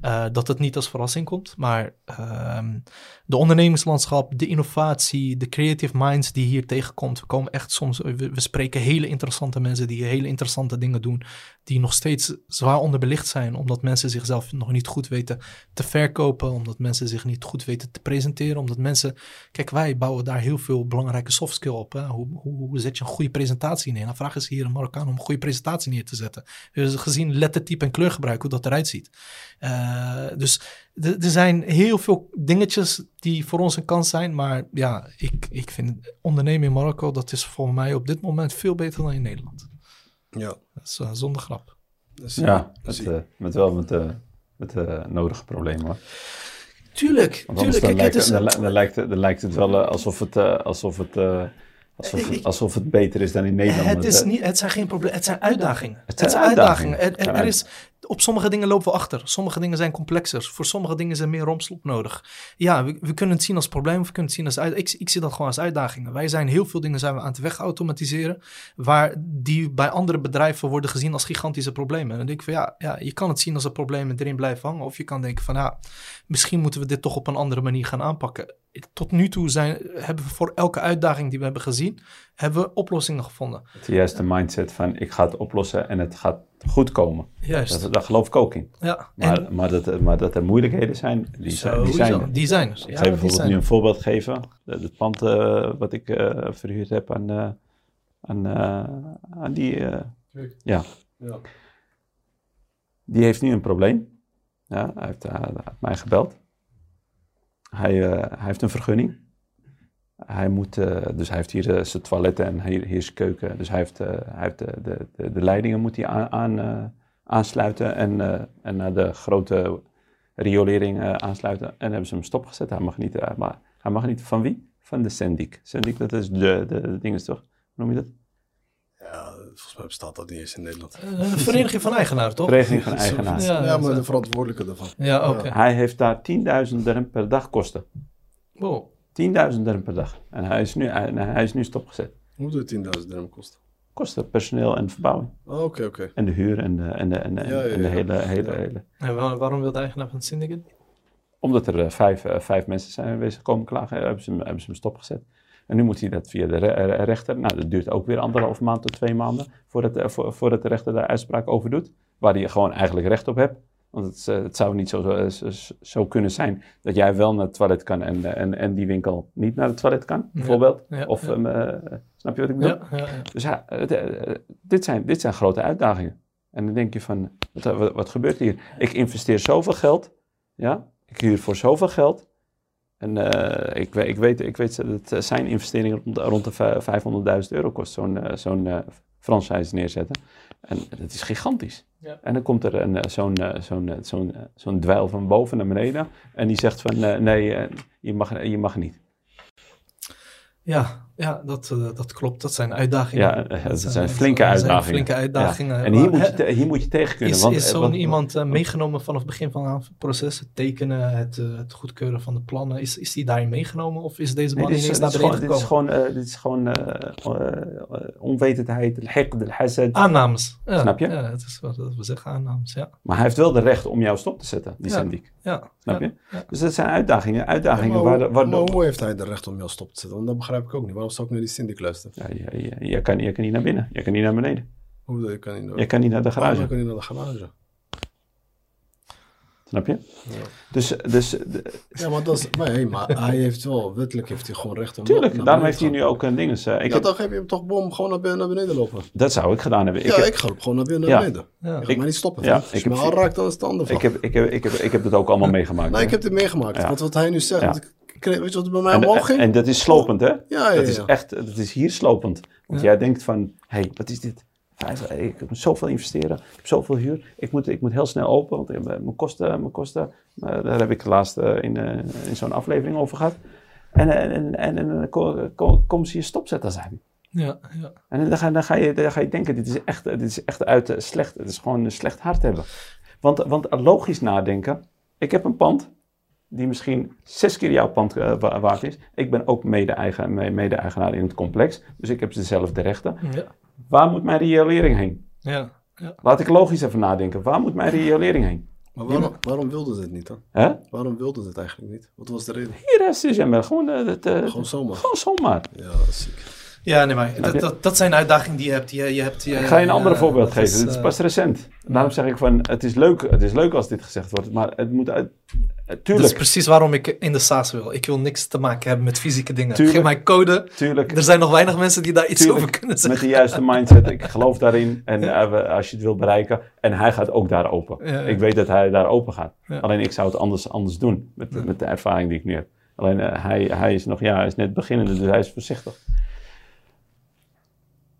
Eh, dat het niet als verrassing komt. Maar ehm, de ondernemingslandschap, de innovatie, de creative minds die hier tegenkomt. We komen echt soms, we, spreken hele interessante mensen die hele interessante dingen doen. Die nog steeds zwaar onderbelicht zijn. Omdat mensen zichzelf nog niet goed weten te verkopen. Omdat mensen zich niet goed weten te presenteren. Omdat mensen, kijk wij bouwen daar heel veel belangrijke soft skill op. Hè? Hoe, hoe, hoe zet je een goede presentatie neer? Dan vragen ze hier een Marokkaan om een goede presentatie neer te zetten. Dus gezien lettertype en kleurgebruik, hoe dat eruit ziet. Uh, dus er zijn heel veel dingetjes die voor ons een kans zijn. Maar ja, ik, ik vind ondernemen in Marokko, dat is voor mij op dit moment veel beter dan in Nederland. Ja. Dat is uh, zonder grap. Dus, ja, met, uh, met wel met, uh, met uh, nodige problemen hoor. Tuurlijk, Want tuurlijk. Dan, Kijk, lijkt, het is, dan, dan, lijkt, dan lijkt het wel uh, alsof het, alsof het Alsof het, alsof het beter is dan in Nederland. Het, is niet, het zijn geen problemen, het zijn uitdagingen. Het Het zijn uitdagingen. uitdagingen. Er is, op sommige dingen lopen we achter. Sommige dingen zijn complexer. Voor sommige dingen er meer romslop nodig. Ja, we, kunnen het zien als probleem of we kunnen het zien als uit, ik, ik zie dat gewoon als uitdagingen. Wij zijn heel veel dingen zijn we aan het wegautomatiseren. Waar die bij andere bedrijven worden gezien als gigantische problemen. En dan denk ik van ja, ja, je kan het zien als een probleem en erin blijven hangen. Of je kan denken van ja, misschien moeten we dit toch op een andere manier gaan aanpakken. Tot nu toe zijn, hebben we voor elke uitdaging die we hebben gezien, hebben we oplossingen gevonden. Het juiste mindset van ik ga het oplossen en het gaat goed komen. Juist. Dat, daar geloof ik ook in. Ja, Maar, en- maar, dat, maar dat er moeilijkheden zijn, die, zijn, die zijn er. Die zijn er. Ik ga je bijvoorbeeld nu een voorbeeld geven. De- Het pand eh, wat ik eh, verhuurd heb aan, eh, aan, eh, aan die, eh, ja, Ja. die heeft nu een probleem. Ja, hij heeft, hij heeft mij gebeld. Hij, eh, hij heeft een vergunning. Hij moet, eh, dus hij heeft hier eh, zijn toiletten en hier, hier zijn keuken. Dus hij heeft, eh, hij heeft de, de, de, de leidingen moet hij aan, aan, eh, aansluiten en, eh, en naar de grote riolering eh, aansluiten. En hebben ze hem stopgezet. Hij mag niet, maar hij mag niet van wie? Van de Sendik. Sendik, dat is de, de, de ding is toch? Hoe noem je dat? Ja, volgens mij bestaat dat niet eens in Nederland. Een vereniging van eigenaren, toch? Vereniging van eigenaars. Ja, Ja, maar de verantwoordelijke daarvan. Ja, oké. Hij heeft daar 10.000 dirham per dag kosten. Wow. 10.000 dirham per dag. En hij is nu, hij, hij is nu stopgezet. Hoeveel 10.000 dirham kosten? Kosten personeel en verbouwing. Oh, Oké, oké. En de huur en de, en de, en de, Ja, ja, en de ja. hele, hele, Ja. hele... En waar- waarom wil de eigenaar van het syndicate? Omdat er eh, vijf, eh, vijf mensen zijn geweest komen klagen, hebben ze, hem, hebben ze hem stopgezet. En nu moet hij dat via de re- rechter. Nou, dat duurt ook weer anderhalf maand tot twee maanden voordat, eh, voor, voordat de rechter daar uitspraak over doet. Waar hij gewoon eigenlijk recht op hebt. Want het, eh, het zou niet zo, zo, zo, zo kunnen zijn dat jij wel naar het toilet kan en, eh, en, en die winkel niet naar het toilet kan, bijvoorbeeld. ja, of, ehm, eh, snap je wat ik bedoel? Ja, ja, ja. Dus ja, eh, dit, zijn, dit zijn grote uitdagingen. En dan denk je van, wat, wat, wat gebeurt hier? Ik investeer zoveel geld, ja, ik huur voor zoveel geld. En eh, ik, weet, ik, weet, ik weet dat eh, zijn investering rond, rond de vij- 500.000 euro kost, zo'n eh, zo'n eh, franchise neerzetten. En dat is gigantisch. Ja. En dan komt er een, eh, zo'n eh, zo'n eh, zo'n zo'n dweil van boven naar beneden. En die zegt van, eh, nee, je, mag, je mag niet. Ja, ja, dat, eh, dat klopt. Dat zijn uitdagingen. Ja, eh, dat, zijn, flinke uitdagingen. Zijn flinke uitdagingen. En hier, moet je hier moet je tegen kunnen. Is, want, is eh, zo'n iemand meegenomen vanaf het begin van het proces? Het tekenen, het, het, goedkeuren van de plannen. Is, is die daarin meegenomen of is deze man nee, ineens naar beneden gekomen? Dit is gewoon, dit is gewoon onwetendheid, al-hikd. Aannames. Snap je? Ja, het is wat we zeggen, aannames, ja. Maar hij heeft wel de recht om jou stop te zetten, die ja, syndiek. Ja. Snap je? Dus dat zijn uitdagingen. uitdagingen maar, waar, waar, hoe heeft hij de recht om jou stop te zetten? Want dat begrijp ik ook niet. Waarom zou ik naar die syndic luisteren? ja, je, je, je kan, je kan niet naar binnen, je kan niet naar beneden. Hoe bedoel je, kan niet naar, Je kan niet naar de garage, kan niet naar de garage? snap je? Ja. Dus, dus de- Ja, maar, dat is, maar, hey, maar hij heeft wel, wettelijk heeft hij gewoon recht om... tuurlijk, naar daarom beneden heeft hij nu ook een ding. Dus, eh, ik. Ja, heb, dan geef je hem toch bom gewoon naar beneden, naar beneden lopen. dat zou ik gedaan hebben. Ik ja, heb, ik ga gewoon naar binnen, Ja. naar beneden. Ja. Ik ga mij niet stoppen. ja, Als ik je me heb- aanraakt, dan is het ik, heb, ik, heb, ik, heb, ik heb dat ook allemaal meegemaakt. Nee, ik heb dit meegemaakt. Ja. Want wat hij nu zegt, Ja. want ik kreeg- weet je wat bij mij en, omhoog ging? en dat is slopend, hè? ja, ja, Dat is echt, dat is hier slopend. Want jij denkt van, hé, hey, wat is dit? Vijf, ik heb zoveel investeren, ik heb zoveel huur. Ik moet, ik moet heel snel open, want eh, mijn kosten, mijn kosten, eh, daar heb ik laatst eh, in, in zo'n aflevering over gehad. En, en, en, en, ze je stopzetten zijn. Ja, ja. En dan ga, dan, ga je, dan ga je denken, dit is echt, dit is echt uit slecht, het is gewoon een slecht hart hebben. Want, want logisch nadenken, ik heb een pand die misschien zes keer jouw pand eh, wa- waard is. Ik ben ook mede-eigen- me- mede-eigenaar in het complex, dus ik heb dezelfde rechten. ja. Waar moet mijn riolering heen? ja. ja. Laat ik logisch even nadenken. Waar moet mijn riolering heen? Maar waarom, waarom wilden ze het niet dan? Hè? Waarom wilden ze het eigenlijk niet? Wat was de reden? Hier is het jammer. Gewoon, eh, het, eh, Gewoon zomaar. gewoon zomaar. Ja, dat is ziek. Ja, nee, maar dat, dat, dat zijn uitdagingen die je hebt. Je, je hebt je, Ik ga je een ander voorbeeld geven. Dit is eh, pas recent. Daarom zeg ik van, het is leuk, het is leuk als dit gezegd wordt, maar het moet uit... eh, Dat is Tuurlijk, precies waarom ik in de SaaS wil. Ik wil niks te maken hebben met fysieke dingen. Tuurlijk. Geef mij code. tuurlijk. Er zijn nog weinig mensen die daar iets Tuurlijk, over kunnen Met zeggen. de juiste mindset. Ik geloof daarin. En eh, als je het wil bereiken. En hij gaat ook daar open. Ja, ja. Ik weet dat hij daar open gaat. Alleen ik zou het anders, anders doen. Met, met de ervaring die ik nu heb. Alleen hij, hij is nog, ja, hij is net beginnende. Dus hij is voorzichtig.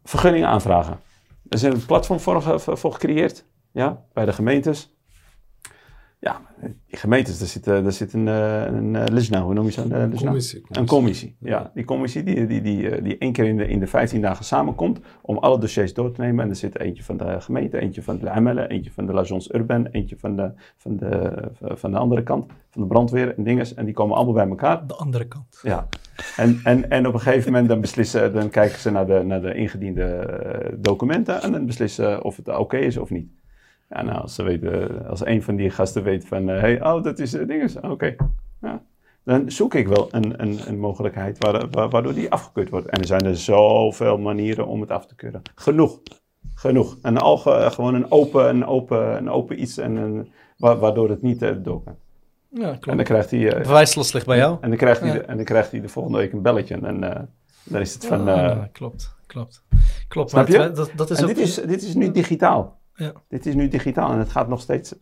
Vergunningen aanvragen. Er is een platform voor, ge- voor gecreëerd. Ja, bij de gemeentes. Ja, die gemeentes, daar zit, eh, daar zit een, eh, een eh, lijstnaam, hoe noem je zo'n uh, Commissie. een commissie, ja. Die commissie die, die, die, eh, die één keer in de, in de 15 dagen samenkomt om alle dossiers door te nemen. En er zit eentje van de gemeente, eentje van de Amelle, eentje van de l'Agence Urbaine, eentje van de, van, de, van de andere kant, van de brandweer en dinges. En die komen allemaal bij elkaar. De andere kant. Ja. En, en, en op een gegeven moment dan beslissen, dan kijken ze naar de, naar de ingediende eh, documenten en dan beslissen of het oké is of niet. Ja, nou, als, ze weten, als een van die gasten weet van, hé, hey, oh, dat is uh, dinges, oké. Ja. Dan zoek ik wel een, een, een mogelijkheid waar, waar- waardoor die afgekeurd wordt. En er zijn er zoveel manieren om het af te keuren. Genoeg. Genoeg. En al ge- gewoon een open, een open, een open iets en een, wa- waardoor het niet uh, door kan. Ja, En klopt. dan krijgt hij... eh, Bewijslast ligt bij jou. en dan krijgt hij, Ja. de, en dan krijgt hij de volgende week een belletje. En eh, dan is het van... eh, Ja, klopt, klopt. Klopt, Snap maar je? dat, dat is en ook... dit is, dit is nu digitaal. Ja. Dit is nu digitaal en het gaat nog steeds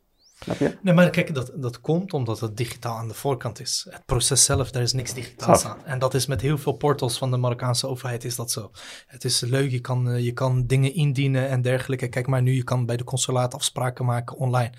Snap je? Nee, maar kijk, dat, dat komt omdat het digitaal aan de voorkant is. Het proces zelf, daar is niks digitaals aan. En dat is met heel veel portals van de Marokkaanse overheid is dat zo. Het is leuk, je kan, eh, je kan dingen indienen en dergelijke. Kijk maar nu, je kan bij de consulaat afspraken maken online.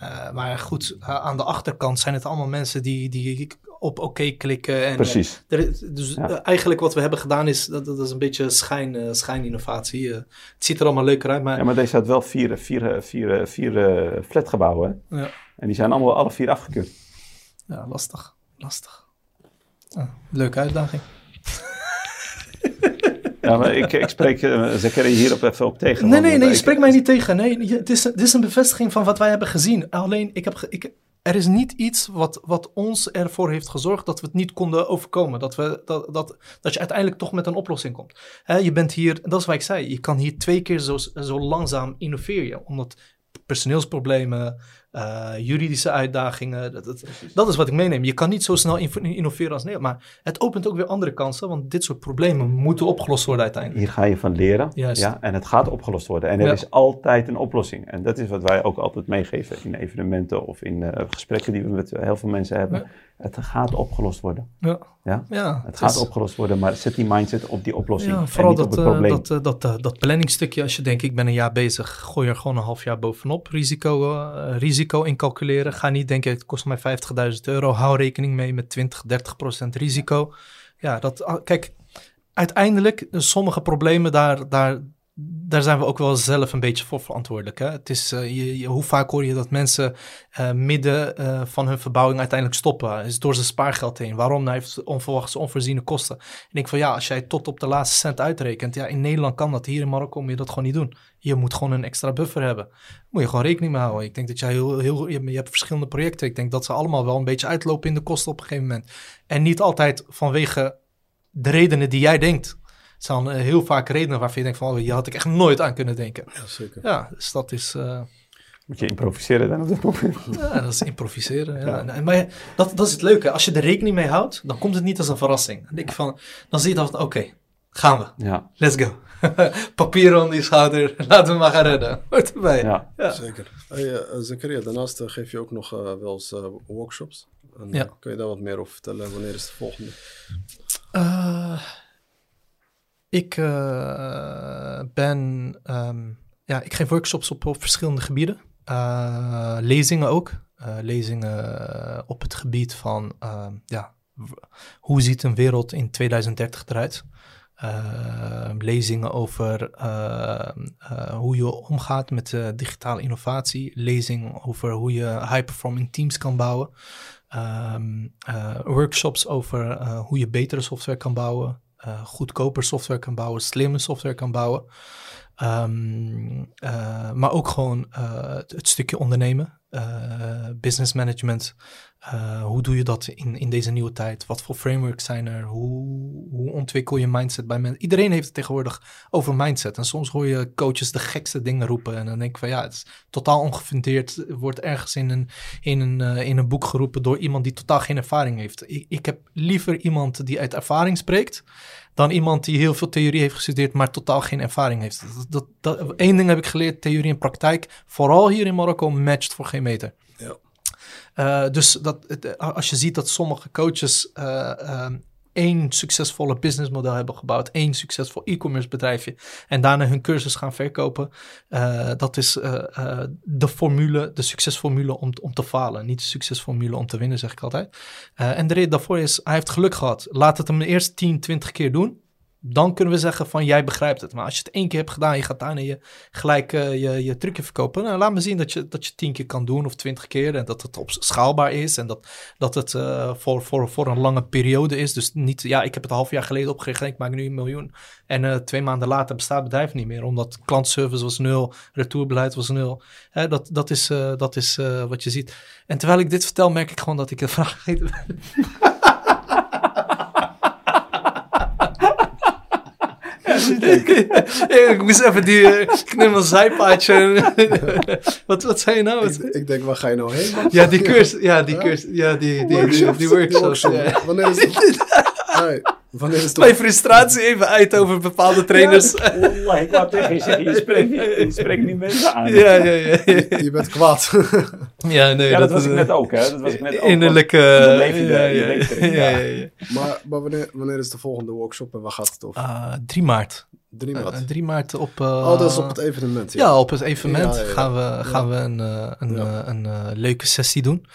Eh, maar goed, eh, aan de achterkant zijn het allemaal mensen die, die op oké klikken. En, Precies. er dus Ja. eh, eigenlijk wat we hebben gedaan is, dat, dat is een beetje schijn, eh, schijninnovatie. Eh, het ziet er allemaal leuker uit, maar Ja, maar deze had wel vier, vier, vier, vier eh, flatgebouwen. Hè? Ja. En die zijn allemaal alle vier afgekeurd. ja, lastig, lastig. Ah, leuke uitdaging. Ja, maar ik, ik spreek uh, Zakaria hierop even op tegen. Nee, nee, eh, nee, je ik- spreekt mij niet tegen. Nee, het is, het is een bevestiging van wat wij hebben gezien. Alleen, ik heb, ik, er is niet iets wat, wat ons ervoor heeft gezorgd dat we het niet konden overkomen. Dat, we, dat, dat, dat je uiteindelijk toch met een oplossing komt. Hè, je bent hier, dat is wat ik zei, je kan hier twee keer zo, zo langzaam innoveren. Omdat personeelsproblemen, eh, juridische uitdagingen, dat, dat, dat is wat ik meeneem. Je kan niet zo snel inno- innoveren als Nederland. Maar het opent ook weer andere kansen, want dit soort problemen moeten opgelost worden uiteindelijk. Hier ga je van leren. Juist. Ja, en het gaat opgelost worden. En er Ja. is altijd een oplossing. En dat is wat wij ook altijd meegeven in evenementen of in eh, gesprekken die we met heel veel mensen hebben. Ja. Het gaat opgelost worden. Ja, Ja? ja Het gaat is- opgelost worden, maar zet die mindset op die oplossing. Ja, en vooral niet op dat, het eh, probleem. dat, dat, eh, dat planningstukje. Als je denkt, ik ben een jaar bezig, gooi er gewoon een half jaar bovenop. Risico, eh, risico incalculeren. Ga niet denken, het kost mij 50.000 euro. Hou rekening mee met 20, 30 procent risico. Ja, dat, ah, kijk, uiteindelijk, eh, sommige problemen, daar, daar, daar zijn we ook wel zelf een beetje voor verantwoordelijk. Hè? Het is, eh, hoe vaak hoor je dat mensen eh, midden eh, van hun verbouwing uiteindelijk stoppen? Is door zijn spaargeld heen. Waarom? Nou, heeft onverwachte, onvoorziene kosten. Ik denk van ja, als jij tot op de laatste cent uitrekent, ja, in Nederland kan dat. Hier in Marokko moet je dat gewoon niet doen. Je moet gewoon een extra buffer hebben. Moet je gewoon rekening mee houden. Ik denk dat jij heel, heel je hebt verschillende projecten. Ik denk dat ze allemaal wel een beetje uitlopen in de kosten op een gegeven moment. En niet altijd vanwege de redenen die jij denkt. Zijn eh, heel vaak redenen waarvan je denkt van, oh, hier had ik echt nooit aan kunnen denken. Ja, zeker. Ja, dus dat is, eh, Moet je improviseren dan op dit moment? ja, dat is improviseren. Ja. Ja. En- Maar dat, dat is het leuke. Als je er rekening mee houdt, dan komt het niet als een verrassing. Dan, denk je van, dan zie je van, oké, gaan we. Ja, Let's go. Papier om die schouder. Laten we maar gaan redden. Hoort erbij. ja. Ja. Zeker. Hey, eh, Zakaria, daarnaast geef je ook nog wel eens eh, workshops. En, Ja. kun je daar wat meer over vertellen? Wanneer is de volgende? Ik eh, ben, ehm, ja, ik geef workshops op, op verschillende gebieden. Eh, lezingen ook. Eh, lezingen op het gebied van, ehm, ja, hoe ziet een wereld in 2030 eruit? Eh, lezingen over ehm, hoe je omgaat met digitale innovatie. Lezingen over hoe je high-performing teams kan bouwen. Ehm, workshops over hoe je betere software kan bouwen, goedkoper software kan bouwen, slimme software kan bouwen. Ehm, eh, maar ook gewoon eh, het, stukje ondernemen, eh, business management. Hoe doe je dat in, in deze nieuwe tijd? Wat voor frameworks zijn er? Hoe, hoe ontwikkel je mindset bij mensen? Iedereen heeft het tegenwoordig over mindset. En soms hoor je coaches de gekste dingen roepen. En dan denk ik van ja, het is totaal ongefundeerd. Wordt ergens in een, in, een, in een boek geroepen door iemand die totaal geen ervaring heeft. Ik, ik heb liever iemand die uit ervaring spreekt. Dan iemand die heel veel theorie heeft gestudeerd, maar totaal geen ervaring heeft. Dat, dat, dat, één ding heb ik geleerd, theorie en praktijk. Vooral hier in Marokko matcht voor geen meter. Ja. Uh, dus dat, het, als je ziet dat sommige coaches uh, um, één succesvolle businessmodel hebben gebouwd, één succesvol e-commerce bedrijfje en daarna hun cursus gaan verkopen, uh, dat is de formule, de succesformule om, om te falen. Niet de succesformule om te winnen, zeg ik altijd. En de reden daarvoor is, hij heeft geluk gehad. Laat het hem de eerste 10, 20 keer doen dan kunnen we zeggen van jij begrijpt het. Maar als je het één keer hebt gedaan, je gaat daarna je, gelijk uh, je, je trucje verkopen. Nou, laat me zien dat je, dat je tien keer kan doen of twintig keer. En dat het op schaalbaar is. En dat, dat het uh, voor, voor, voor een lange periode is. Dus niet, ja, ik heb het een half jaar geleden opgericht en ik maak nu een miljoen. En uh, twee maanden later bestaat het bedrijf niet meer. Omdat klantservice was nul, retourbeleid was nul. Dat, dat is, dat is wat je ziet. En terwijl ik dit vertel, merk ik gewoon dat ik een vraag vergeten ben. ik moest even die, uh, ik neem een zijpaadje. wat, wat zei je nou? Ik, ik, denk, waar ga je nou heen? Man? Ja, die cursus, ja, die cursus, ja, die, die, die, die, die workshops. Ja. Wanneer is het? Mijn frustratie even uit over bepaalde trainers. Ja, ik wou tegen je zeggen, je spreekt, niet- je spreekt niet mensen aan. ja, ja. ja. Je bent kwaad. Ja, nee, Ja, dat, was is, ik eh, net ook, hè. Dat was ik net ook. Innerlijke... Leef je ja, je ja, ja, ja. ja, ja. maar maar wanneer, wanneer is de volgende workshop en waar gaat het over? Ah, 3 maart. Drie Eh, maart. 3 maart op... eh, oh, dat is op het evenement. Ja. Ja, op het evenement Ja, ja, ja. gaan we, gaan we een, eh, een, Ja. eh, een eh, leuke sessie doen.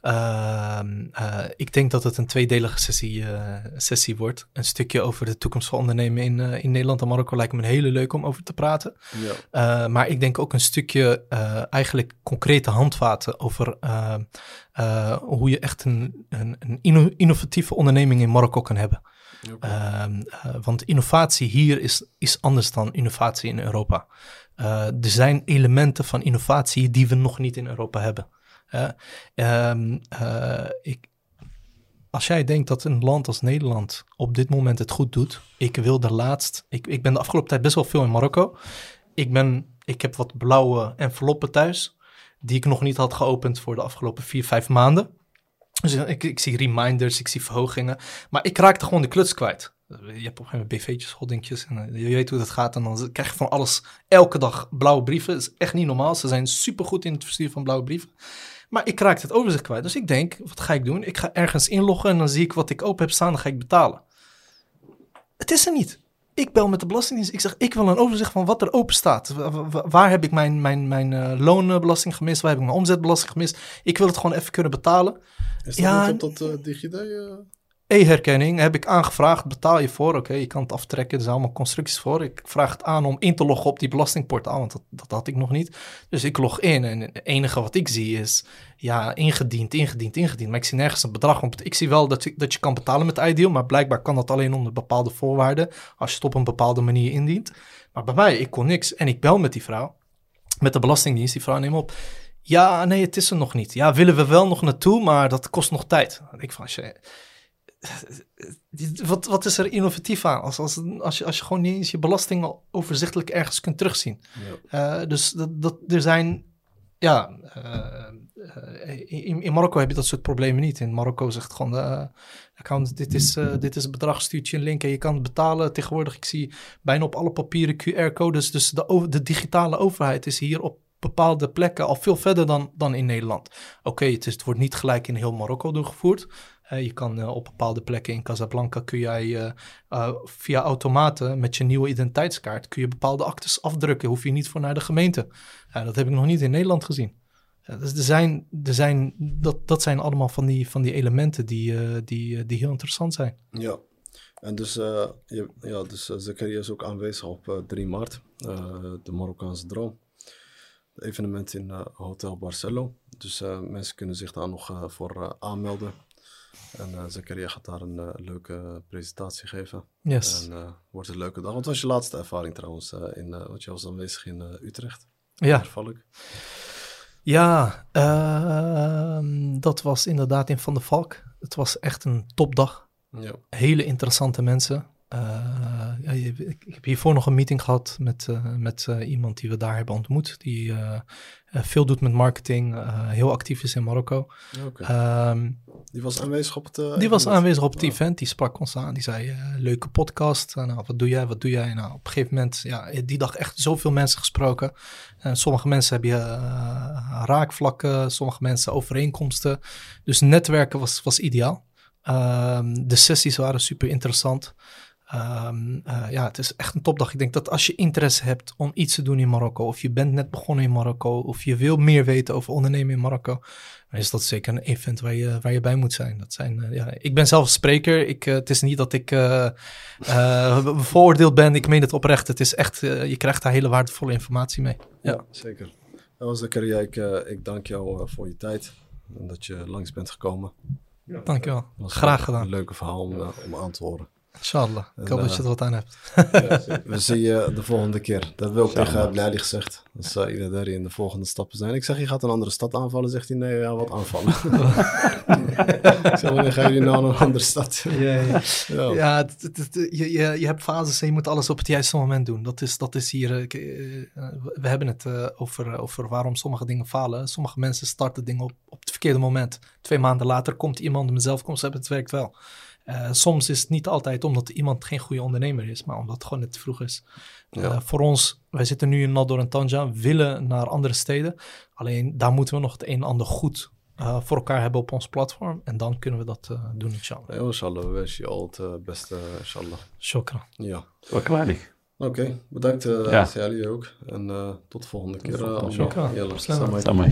Ehm, eh, ik denk dat het een tweedelige sessie, eh, sessie wordt. Een stukje over de toekomst van ondernemen in, eh, in Nederland en Marokko lijkt me een hele leuk om over te praten. Ja. Maar ik denk ook een stukje eigenlijk concrete handvaten over hoe je echt een, een, een inno- innovatieve onderneming in Marokko kan hebben. Ehm, eh, want innovatie hier is, is anders dan innovatie in Europa. Er zijn elementen van innovatie die we nog niet in Europa hebben. Eh, ehm, eh, ik, als jij denkt dat een land als Nederland op dit moment het goed doet, ik wil de laatst, ik, ik ben de afgelopen tijd best wel veel in Marokko. Ik, ben, ik heb wat blauwe enveloppen thuis, die ik nog niet had geopend voor de afgelopen vier, vijf maanden. Dus ik, ik zie reminders, ik zie verhogingen. Maar ik raakte gewoon de kluts kwijt. Je hebt op een gegeven moment BV'tjes, holdingjes. En eh, je weet hoe dat gaat. En dan krijg je van alles elke dag blauwe brieven. Dat is echt niet normaal. Ze zijn supergoed in het versturen van blauwe brieven. Maar ik raakte het overzicht kwijt. Dus ik denk, wat ga ik doen? Ik ga ergens inloggen en dan zie ik wat ik open heb staan. Dan ga ik betalen. Het is er niet. Ik bel met de Belastingdienst. Ik zeg, ik wil een overzicht van wat er open staat. Wa- wa- Waar heb ik mijn, mijn, mijn eh, loonbelasting gemist? Waar heb ik mijn omzetbelasting gemist? Ik wil het gewoon even kunnen betalen. Is dat Ja, niet op dat eh, DigiD? eh? E-herkenning heb ik aangevraagd, betaal je voor. Oké, je kan het aftrekken, er zijn allemaal constructies voor. Ik vraag het aan om in te loggen op die belastingportaal, want dat, dat had ik nog niet. Dus ik log in en het enige wat ik zie is, ja, ingediend, ingediend, ingediend. Maar ik zie nergens een bedrag op. Ik zie wel dat je, dat je kan betalen met iDeal, maar blijkbaar kan dat alleen onder bepaalde voorwaarden, als je het op een bepaalde manier indient. Maar bij mij, ik kon niks en ik bel met die vrouw, met de Belastingdienst, die vrouw neem op. Ja, nee, het is er nog niet. Ja, willen we wel nog naartoe, maar dat kost nog tijd. Ik van, je, wat, wat is er innovatief aan? Als, als, als, je, als je gewoon niet eens je belasting overzichtelijk ergens kunt terugzien. Ja. Eh, dus dat, dat, er zijn, ja, eh, eh, in, in Marokko heb je dat soort problemen niet. In Marokko zegt gewoon de account, dit is, dit is het bedrag, stuurt je een link en je kan het betalen. Tegenwoordig, ik zie bijna op alle papieren QR-codes. Dus de, over- de digitale overheid is hier op bepaalde plekken al veel verder dan, dan in Nederland. Oké, het, is- het wordt niet gelijk in heel Marokko doorgevoerd. Eh, je kan eh, op bepaalde plekken in Casablanca kun jij eh, via automaten met je nieuwe identiteitskaart kun je bepaalde actes afdrukken. Hoef je niet voor naar de gemeente. Dat heb ik nog niet in Nederland gezien. Dus er zijn, er zijn, dat, dat zijn allemaal van die, van die elementen die, die, die heel interessant zijn. Ja. En dus, eh, je, ja, dus Zakaria is ook aanwezig op eh, 3 maart, de Marokkaanse Droom. Evenement in Hotel Barcelo. Dus mensen kunnen zich daar nog voor aanmelden. En eh Zakaria gaat daar een eh, leuke presentatie geven. Yes. En eh, wordt een leuke dag. Wat was je laatste ervaring trouwens? in, want je was aanwezig in Utrecht, Ja, toevallig. ja ehm, dat was inderdaad in Van der Valk. Het was echt een topdag. Ja. hele interessante mensen. Eh, ja, ik, heb hiervoor nog een meeting gehad met, eh, met eh, iemand die we daar hebben ontmoet. Die veel doet met marketing, heel actief is in Marokko. Ehm, Die was aanwezig op het. die was evenement? aanwezig op het Ja. event, die sprak ons aan. Die zei, leuke podcast. Nou, wat doe jij, wat doe jij? Nou, op een gegeven moment, ja, die dag echt zoveel mensen gesproken. En sommige mensen hebben je raakvlakken, sommige mensen overeenkomsten. Dus netwerken was, was ideaal. Ehm, de sessies waren super interessant. Ehm, eh, ja, het is echt een topdag. Ik denk dat als je interesse hebt om iets te doen in Marokko, of je bent net begonnen in Marokko, of je wil meer weten over ondernemen in Marokko, dan is dat zeker een event waar je, waar je bij moet zijn. Dat zijn eh, ja, ik ben zelf spreker. Ik, eh, het is niet dat ik bevooroordeeld ben. Ik meen het oprecht. Het is echt, je krijgt daar hele waardevolle informatie mee. Ja. Ja, zeker. Nou, Zakaria, ik, ik dank jou voor je tijd en dat je langs bent gekomen. Dankjewel. Het was Graag gedaan. Een leuke verhaal om, om aan te horen. Inshallah. Ik hoop dat je er wat aan hebt. We zien je de volgende keer. Dat ook Samen. tegen Blali gezegd. Dat zou iedereen in de volgende stappen zijn. Ik zeg, je gaat een andere stad aanvallen. Zegt hij, nee, ja, wat aanvallen. ik zeg, wanneer gaan jullie nou naar een andere stad? Ja, ja. Je, je, je hebt fases en je moet alles op het juiste moment doen. Dat is, dat is hier. eh, ik, eh, we hebben het eh, over, over waarom sommige dingen falen. Sommige mensen starten dingen op, op het verkeerde moment. Twee maanden later komt iemand, mezelf komt, ze hebben het werkt wel. Eh, soms is het niet altijd omdat iemand geen goede ondernemer is, maar omdat het gewoon net te vroeg is. Ja. Eh, voor ons, wij zitten nu in Nador en Tanja, willen naar andere steden. Alleen daar moeten we nog het een en ander goed eh, voor elkaar hebben op ons platform. En dan kunnen we dat eh, doen, inshallah. Ja, inshallah, we wensen je al het beste, inshallah. Shukran. Ja. Wat klaar Oké, bedankt uh, Ja. jullie ook. En eh, tot de volgende keer. Shukran. Yalla, Salam.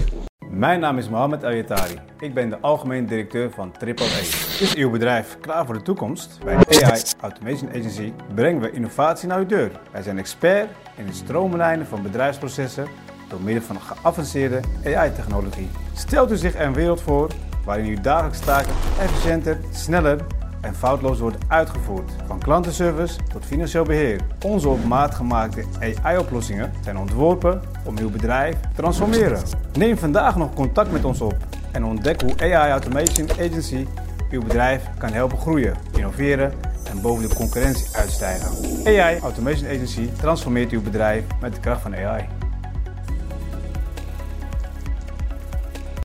Mijn naam is Mohamed Ayatari. Ik ben de algemeen directeur van AAA. Is uw bedrijf klaar voor de toekomst? Bij AI Automation Agency brengen we innovatie naar uw deur. Wij zijn expert in het stroomlijnen van bedrijfsprocessen door middel van geavanceerde AI-technologie. Stelt u zich een wereld voor waarin uw dagelijkse taken efficiënter, sneller en foutloos worden uitgevoerd. Van klantenservice tot financieel beheer. Onze op maat gemaakte AI-oplossingen zijn ontworpen om uw bedrijf te transformeren. Neem vandaag nog contact met ons op en ontdek hoe AI Automation Agency uw bedrijf kan helpen groeien, innoveren en boven de concurrentie uitstijgen. AI Automation Agency transformeert uw bedrijf met de kracht van AI.